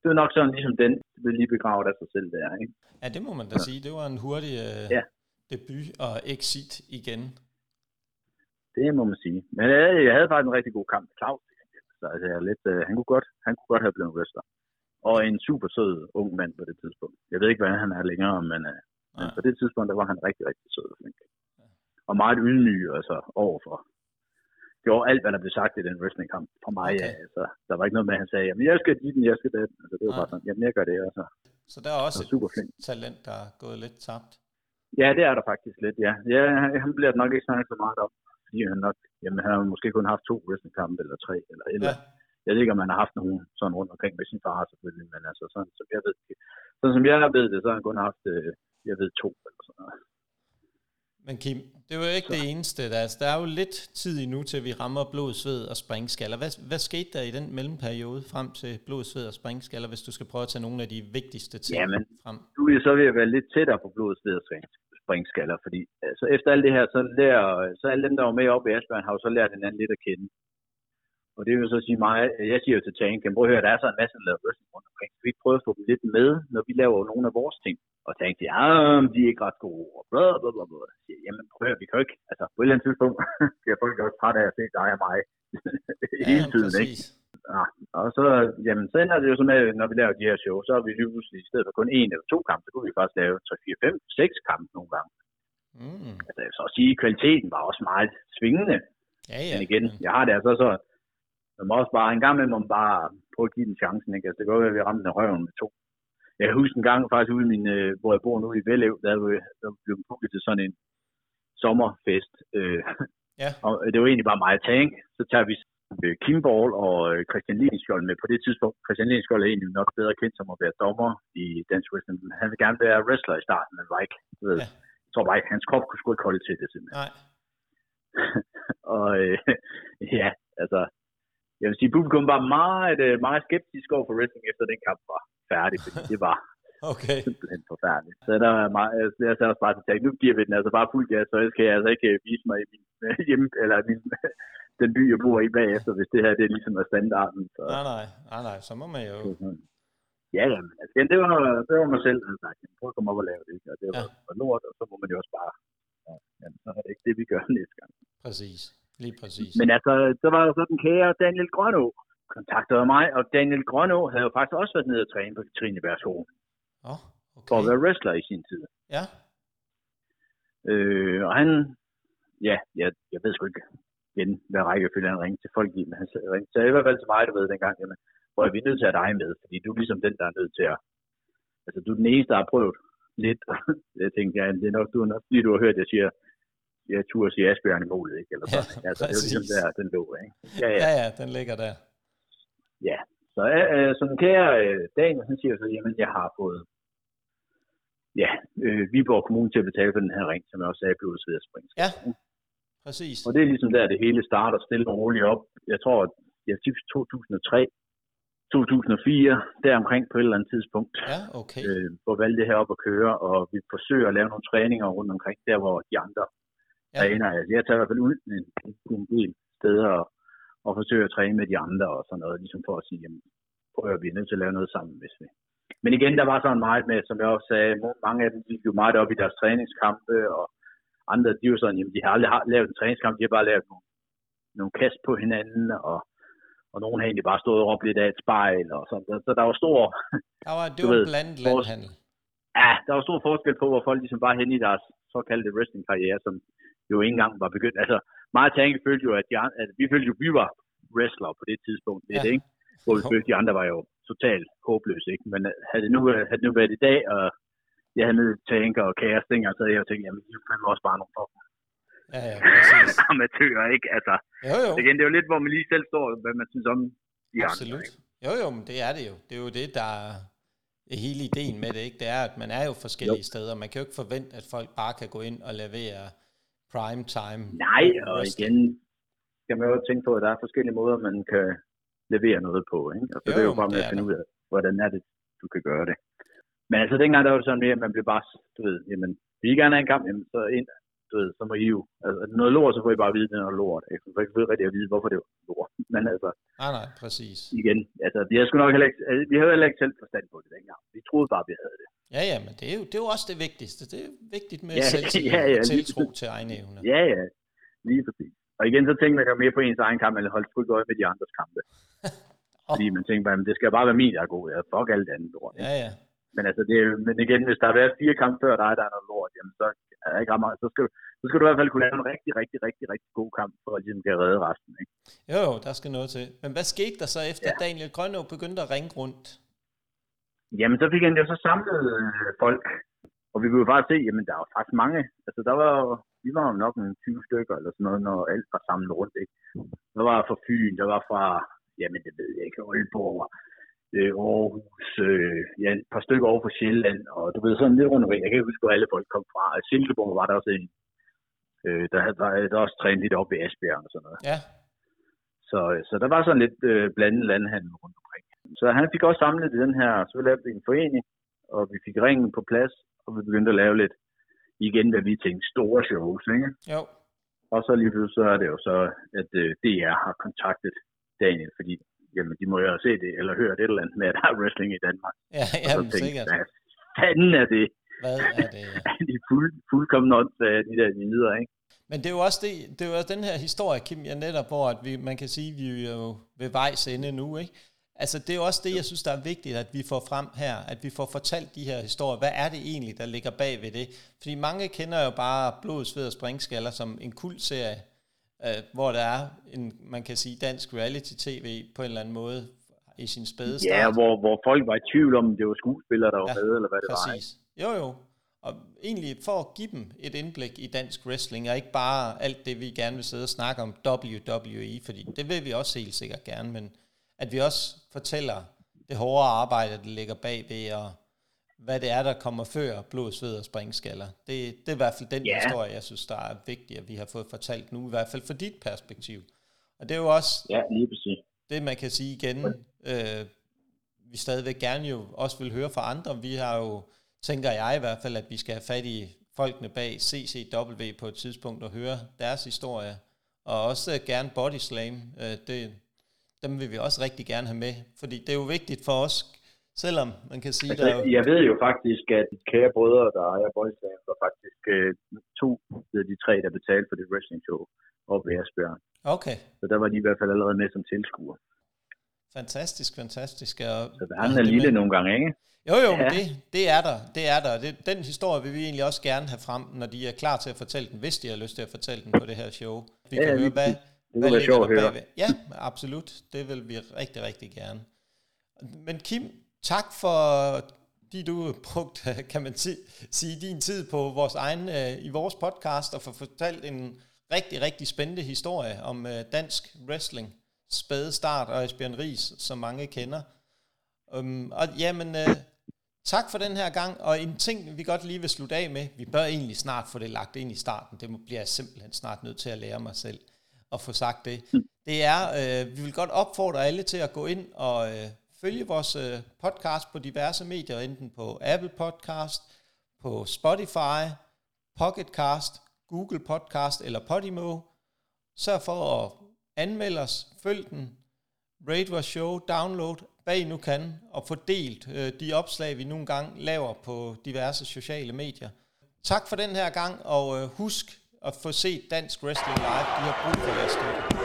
det var nok sådan ligesom den, blev lige begravet af sig selv der, ikke? Ja, det må man da sige. Det var en hurtig øh, Ja. debut og exit igen. Det må man sige. Men jeg, jeg havde faktisk en rigtig god kamp med Claus. Så altså, jeg er lidt, øh, han, kunne godt, han kunne godt have blevet wrestler. Og en super sød ung mand på det tidspunkt. Jeg ved ikke, hvordan han er længere, men, øh, men på det tidspunkt, der var han rigtig, rigtig sød og flink. Og meget ydmyg, altså, overfor. Gjorde alt, hvad der blev sagt i den wrestlingkamp fra mig. Okay. Ja, altså, der var ikke noget med, at han sagde, jamen jeg skal give den, jeg skal den. Altså, det var Nej. bare sådan, jamen jeg gør det, altså. Så der er også Han er super flink. talent, der er gået lidt tabt. Ja, det er der faktisk lidt, ja. ja han, bliver nok ikke snakket så meget om. Fordi han nok, jamen han har måske kun haft to wrestlingkampe, eller tre, eller eller Ja, Jeg ved ikke, om han har haft nogen sådan rundt omkring med sin far selvfølgelig, men altså sådan, som jeg ved, sådan som jeg ved det, så har han kun haft, øh, jeg ved, to eller sådan noget. Men Kim, det er jo ikke det eneste. Der er, der er jo lidt tid endnu til, vi rammer blod, sved og springskaller. Hvad, hvad skete der i den mellemperiode frem til blod, sved og springskaller, hvis du skal prøve at tage nogle af de vigtigste ting Jamen, frem? Nu er jeg så ved at være lidt tættere på blodets ved springskaller, fordi altså, efter alt det her, så, lærer, så alle dem, der var med oppe i Asbjørn, har jo så lært hinanden lidt at kende. Og det vil så sige mig, jeg siger jo til Tank, prøv at høre, der er så en masse, der laver wrestling rundt omkring. Så vi prøver at få dem lidt med, når vi laver nogle af vores ting. Og siger, ja, de er ikke ret gode, og bla bla bla bla. Jeg siger, jamen prøv at vi kan ikke, altså på et eller andet tidspunkt, bliver folk også trætte af at se dig og mig hele tiden, ikke? præcis. Ja, og så, jamen, så ender det jo så med, når vi laver de her show, så er vi lige pludselig, i stedet for kun en eller to kampe, så kunne vi faktisk lave 3, 4, 5, 6 kampe nogle gange. Mm. Altså, jeg vil så sige, kvaliteten var også meget svingende. Ja, ja. Men igen, jeg har det altså så, man må også bare, en gang man bare prøve at give den chancen, ikke? Altså, det kan godt være, at vi ramte den røven med to. Jeg kan huske en gang faktisk ude i min, øh, hvor jeg bor nu i Vællev, der der blev booket til sådan en sommerfest. Øh, Ja. og det var egentlig bare mig og Tank. Så tager vi øh, Kim Ball og øh, Christian Lindskjold med på det tidspunkt. Christian Lindskjold er egentlig nok bedre kendt som at være dommer i dansk wrestling. Han vil gerne være wrestler i starten, men var ikke. Ved, Ja. Jeg tror bare ikke, hans krop kunne sgu ikke holde til det simpelthen. Nej, og øh, ja, altså, jeg vil sige, publikum var meget, øh, meget skeptisk over for wrestling, efter den kamp var færdig, fordi det var okay. simpelthen forfærdeligt. Så der er meget, altså, jeg sagde også bare til Tag, nu giver vi den altså bare fuld gas, så skal jeg altså ikke øh, vise mig i min hjemme, eller min, den by, jeg bor i bagefter, hvis det her det er ligesom er standarden. Så, Nej, nej, nej, nej, så må man jo... Ja, jamen, altså, det var, det var mig selv, der havde sagt, prøv at komme op og lave det, og det var, ja. var lort, og så må man jo også bare, ja, jamen, så er det ikke det, vi gør næste gang. Præcis, lige præcis. Men altså, så var der så den kære Daniel Grønå, kontaktede mig, og Daniel Grønå havde jo faktisk også været nede og træne på Katrine Bergskole, Åh, for at okay. være wrestler i sin tid. Ja, Øh, og han, ja, jeg, jeg ved sgu ikke igen, hvad rækkefølge han ringte til folk i, men han ringte sagde i hvert fald til mig, du ved dengang, jamen, hvor vi er nødt til at have dig med, fordi du er ligesom den, der er nødt til at, altså du er den eneste, der har prøvet lidt, jeg tænkte, ja, det er nok, du er nok, fordi du har hørt, jeg siger, jeg turde sige Asbjørn i målet, ikke? Eller Ja, sådan, ikke? Altså, det er jo ligesom præcis. der, den lå, ikke? Ja, ja. ja, ja, den ligger der. Ja, så øh, som kære øh, Daniel, han siger så, jamen jeg har fået ja, øh, Viborg Kommune til at betale for den her ring, som jeg også sagde, blodet ved at springe. Ja, præcis. Og det er ligesom der, det hele starter stille og roligt op. Jeg tror, at jeg ja, 2003, 2004, der omkring på et eller andet tidspunkt, Ja, okay. øh, hvor valgte det her op at køre, og vi forsøger at lave nogle træninger rundt omkring, der hvor de andre Ja. træner. Altså, jeg tager i hvert fald ud en, en del steder og, og forsøger at træne med de andre og sådan noget, ligesom for at sige, jamen, prøv at vi er nødt til at lave noget sammen, hvis vi. Men igen, der var sådan meget med, som jeg også sagde, mange af dem gik jo meget op i deres træningskampe, og andre, de jo sådan, jamen, de har aldrig lavet en træningskamp, de har bare lavet nogle, nogle kast på hinanden, og, og nogen har egentlig bare stået og råbt lidt af et spejl, og sådan. Så, så der var stor, Der var, det var ved, blandet landhandel. ja, der var stor forskel på, hvor folk ligesom var henne i deres såkaldte wrestling-karriere, som jo ikke engang var begyndt. Altså, meget tænke følte jo, at, de, at vi følte jo, at vi var wrestlere på det tidspunkt, lidt, Ja. ikke? Hvor vi følte, at de andre var jo totalt håbløse, ikke? Men øh, havde det nu, øh, havde det nu været i dag, og jeg havde nede tænker og kaos ting, og så jeg tænkte, jamen, det er også bare nogle fucking Ja, ja, amatører, ikke? Altså, Jo, jo. igen, det er jo lidt, hvor man lige selv står, hvad man synes om de Absolut. andre. Ikke? Jo, jo, men det er det jo. Det er jo det, der er hele ideen med det, ikke? Det er, at man er jo forskellige jo. steder. Man kan jo ikke forvente, at folk bare kan gå ind og levere prime time. Nej, og igen skal man jo tænke på, at der er forskellige måder, man kan levere noget på, ikke? Og så Jo, det er jo, bare med at finde ud af, hvordan er det, du kan gøre det. Men altså dengang, der var det sådan mere, at man blev bare, du ved, jamen, vil I gerne have en kamp, jamen, så ind, du ved, så må I jo, altså noget lort, så får I bare vide, at det er noget lort. Ikke? Så jeg kan rigtig at vide, hvorfor det var lort. Men altså, Nej, nej, præcis. igen, altså, vi havde nok heller ikke, altså, vi havde heller ikke selv forstand på det dengang. Vi troede bare, vi havde det. Ja, ja, men det er jo, det er jo også det vigtigste. Det er vigtigt med Ja, selvtillid ja, ja, og lige tiltro til egne evner. Ja, ja, lige præcis. Og igen, så tænkte man jo mere på ens egen kamp, eller holdt sgu ikke øje med de andres kampe. Fordi man tænker bare, "Men det skal bare være min, der er god. Jeg fuck alt andet lort. ikke? Ja, ja. Men altså, det men igen, hvis der har været fire kampe før dig, der er noget lort, jamen så er der ikke ret meget. Så skal, du- så skal du i hvert fald kunne lave en rigtig, rigtig, rigtig, rigtig god kamp, for at ligesom kan redde resten. Ikke? Jo, jo, der skal noget til. Men hvad skete der så efter, Ja. Daniel Grønå begyndte at ringe rundt? Jamen, så fik han jo så samlet øh, folk, og vi kunne jo bare se, jamen der var faktisk mange. Altså, der var vi var jo nok en 20 stykker eller sådan noget, når alt var samlet rundt. Ikke? Der var fra Fyn, der var fra, jamen det ved jeg ikke, Aalborg, øh, Aarhus, øh, ja, et par stykker over fra Sjælland, og du ved sådan lidt rundt omkring. Jeg kan ikke huske, hvor alle folk kom fra. Silkeborg var der også en, øh, der, der, der også trænet lidt op i Esbjerg og sådan noget. Ja, Så, så der var sådan lidt øh, blandet landhandel rundt omkring. Så han fik også samlet i den her, så vi lavede en forening, og vi fik ringen på plads, og vi begyndte at lave lidt, igen hvad vi tænkte, store shows, ikke? jo. Og så lige pludselig så er det jo så, at øh, DR har kontaktet Daniel, fordi jamen, de må jo set det, eller hørt et eller andet med, at der er wrestling i Danmark. Ja, Og så tænkte sikkert. hvad fanden er det? Hvad er det? Er de fuld, fuldkommen åndssvage, de der videre, ikke? Men det er jo også det, det er jo også den her historie, Kim, jeg netop, hvor at vi, man kan sige, at vi er jo ved vejs ende nu, ikke? Altså, det er jo også det, jeg synes, der er vigtigt, at vi får frem her, at vi får fortalt de her historier. Hvad er det egentlig, der ligger bag ved det? Fordi mange kender jo bare blod, sved og springskaller som en kultserie, øh, hvor der er en, man kan sige, dansk reality-tv på en eller anden måde i sin spæde start. Ja, hvor, hvor folk var i tvivl om, det var skuespillere, der var Ja, med, eller hvad det var. Ikke? Præcis. Jo, jo. Og egentlig for at give dem et indblik i dansk wrestling, og ikke bare alt det, vi gerne vil sidde og snakke om WWE, fordi det vil vi også helt sikkert gerne, men at vi også fortæller det hårde arbejde, der ligger bagved, og hvad det er, der kommer før blod, sved og springskaller. Det, det er i hvert fald den Ja. historie, jeg synes, der er vigtig, at vi har fået fortalt nu, i hvert fald fra dit perspektiv. Og det er jo også Ja, lige præcis. det man kan sige igen, øh, vi stadigvæk gerne jo også vil høre fra andre. Vi har jo, tænker jeg i hvert fald, at vi skal have fat i folkene bag CCW på et tidspunkt og høre deres historie. Og også øh, gerne Body Slam. Øh, det, dem vil vi også rigtig gerne have med, fordi det er jo vigtigt for os, selvom man kan sige, Altså, der er jeg ved jo faktisk, at de kære brødre, der ejer Boysland, var faktisk øh, to af de tre, der betalte for det wrestling show oppe i Asbjørn. okay, Så der var de i hvert fald allerede med som tilskuer. fantastisk, fantastisk. Og, Så der er en lille nogle gange, ikke? Jo, jo, ja. Ja. det, det er der. Det er der. Det, den historie vil vi egentlig også gerne have frem, når de er klar til at fortælle den, hvis de har lyst til at fortælle den på det her show. Vi Ja, kan lige høre, hvad. Det hvad ligger sjovt der at høre. bagved. Ja, absolut. Det vil vi rigtig, rigtig gerne. Men Kim, tak for, fordi du har brugt, kan man si- sige, din tid på vores egen, øh, i vores podcast, og for fortalt en rigtig, rigtig spændende historie om øh, dansk wrestling, spæde start og Esbjørn Ries, som mange kender. Um, og jamen, øh, tak for den her gang, og en ting, vi godt lige vil slutte af med, vi bør egentlig snart få det lagt ind i starten, det bliver jeg simpelthen snart nødt til at lære mig selv at få sagt det. Det er, øh, vi vil godt opfordre alle til at gå ind og øh, følge vores øh, podcast på diverse medier, enten på Apple Podcast, på Spotify, Pocketcast, Google Podcast eller Podimo. Sørg for at anmelde os, følg den, rate vores show, download, hvad I nu kan, og få delt øh, de opslag, vi nogle gange laver på diverse sociale medier. Tak for den her gang, og øh, husk at få set Dansk Wrestling Live. De har brug for jeres støtte.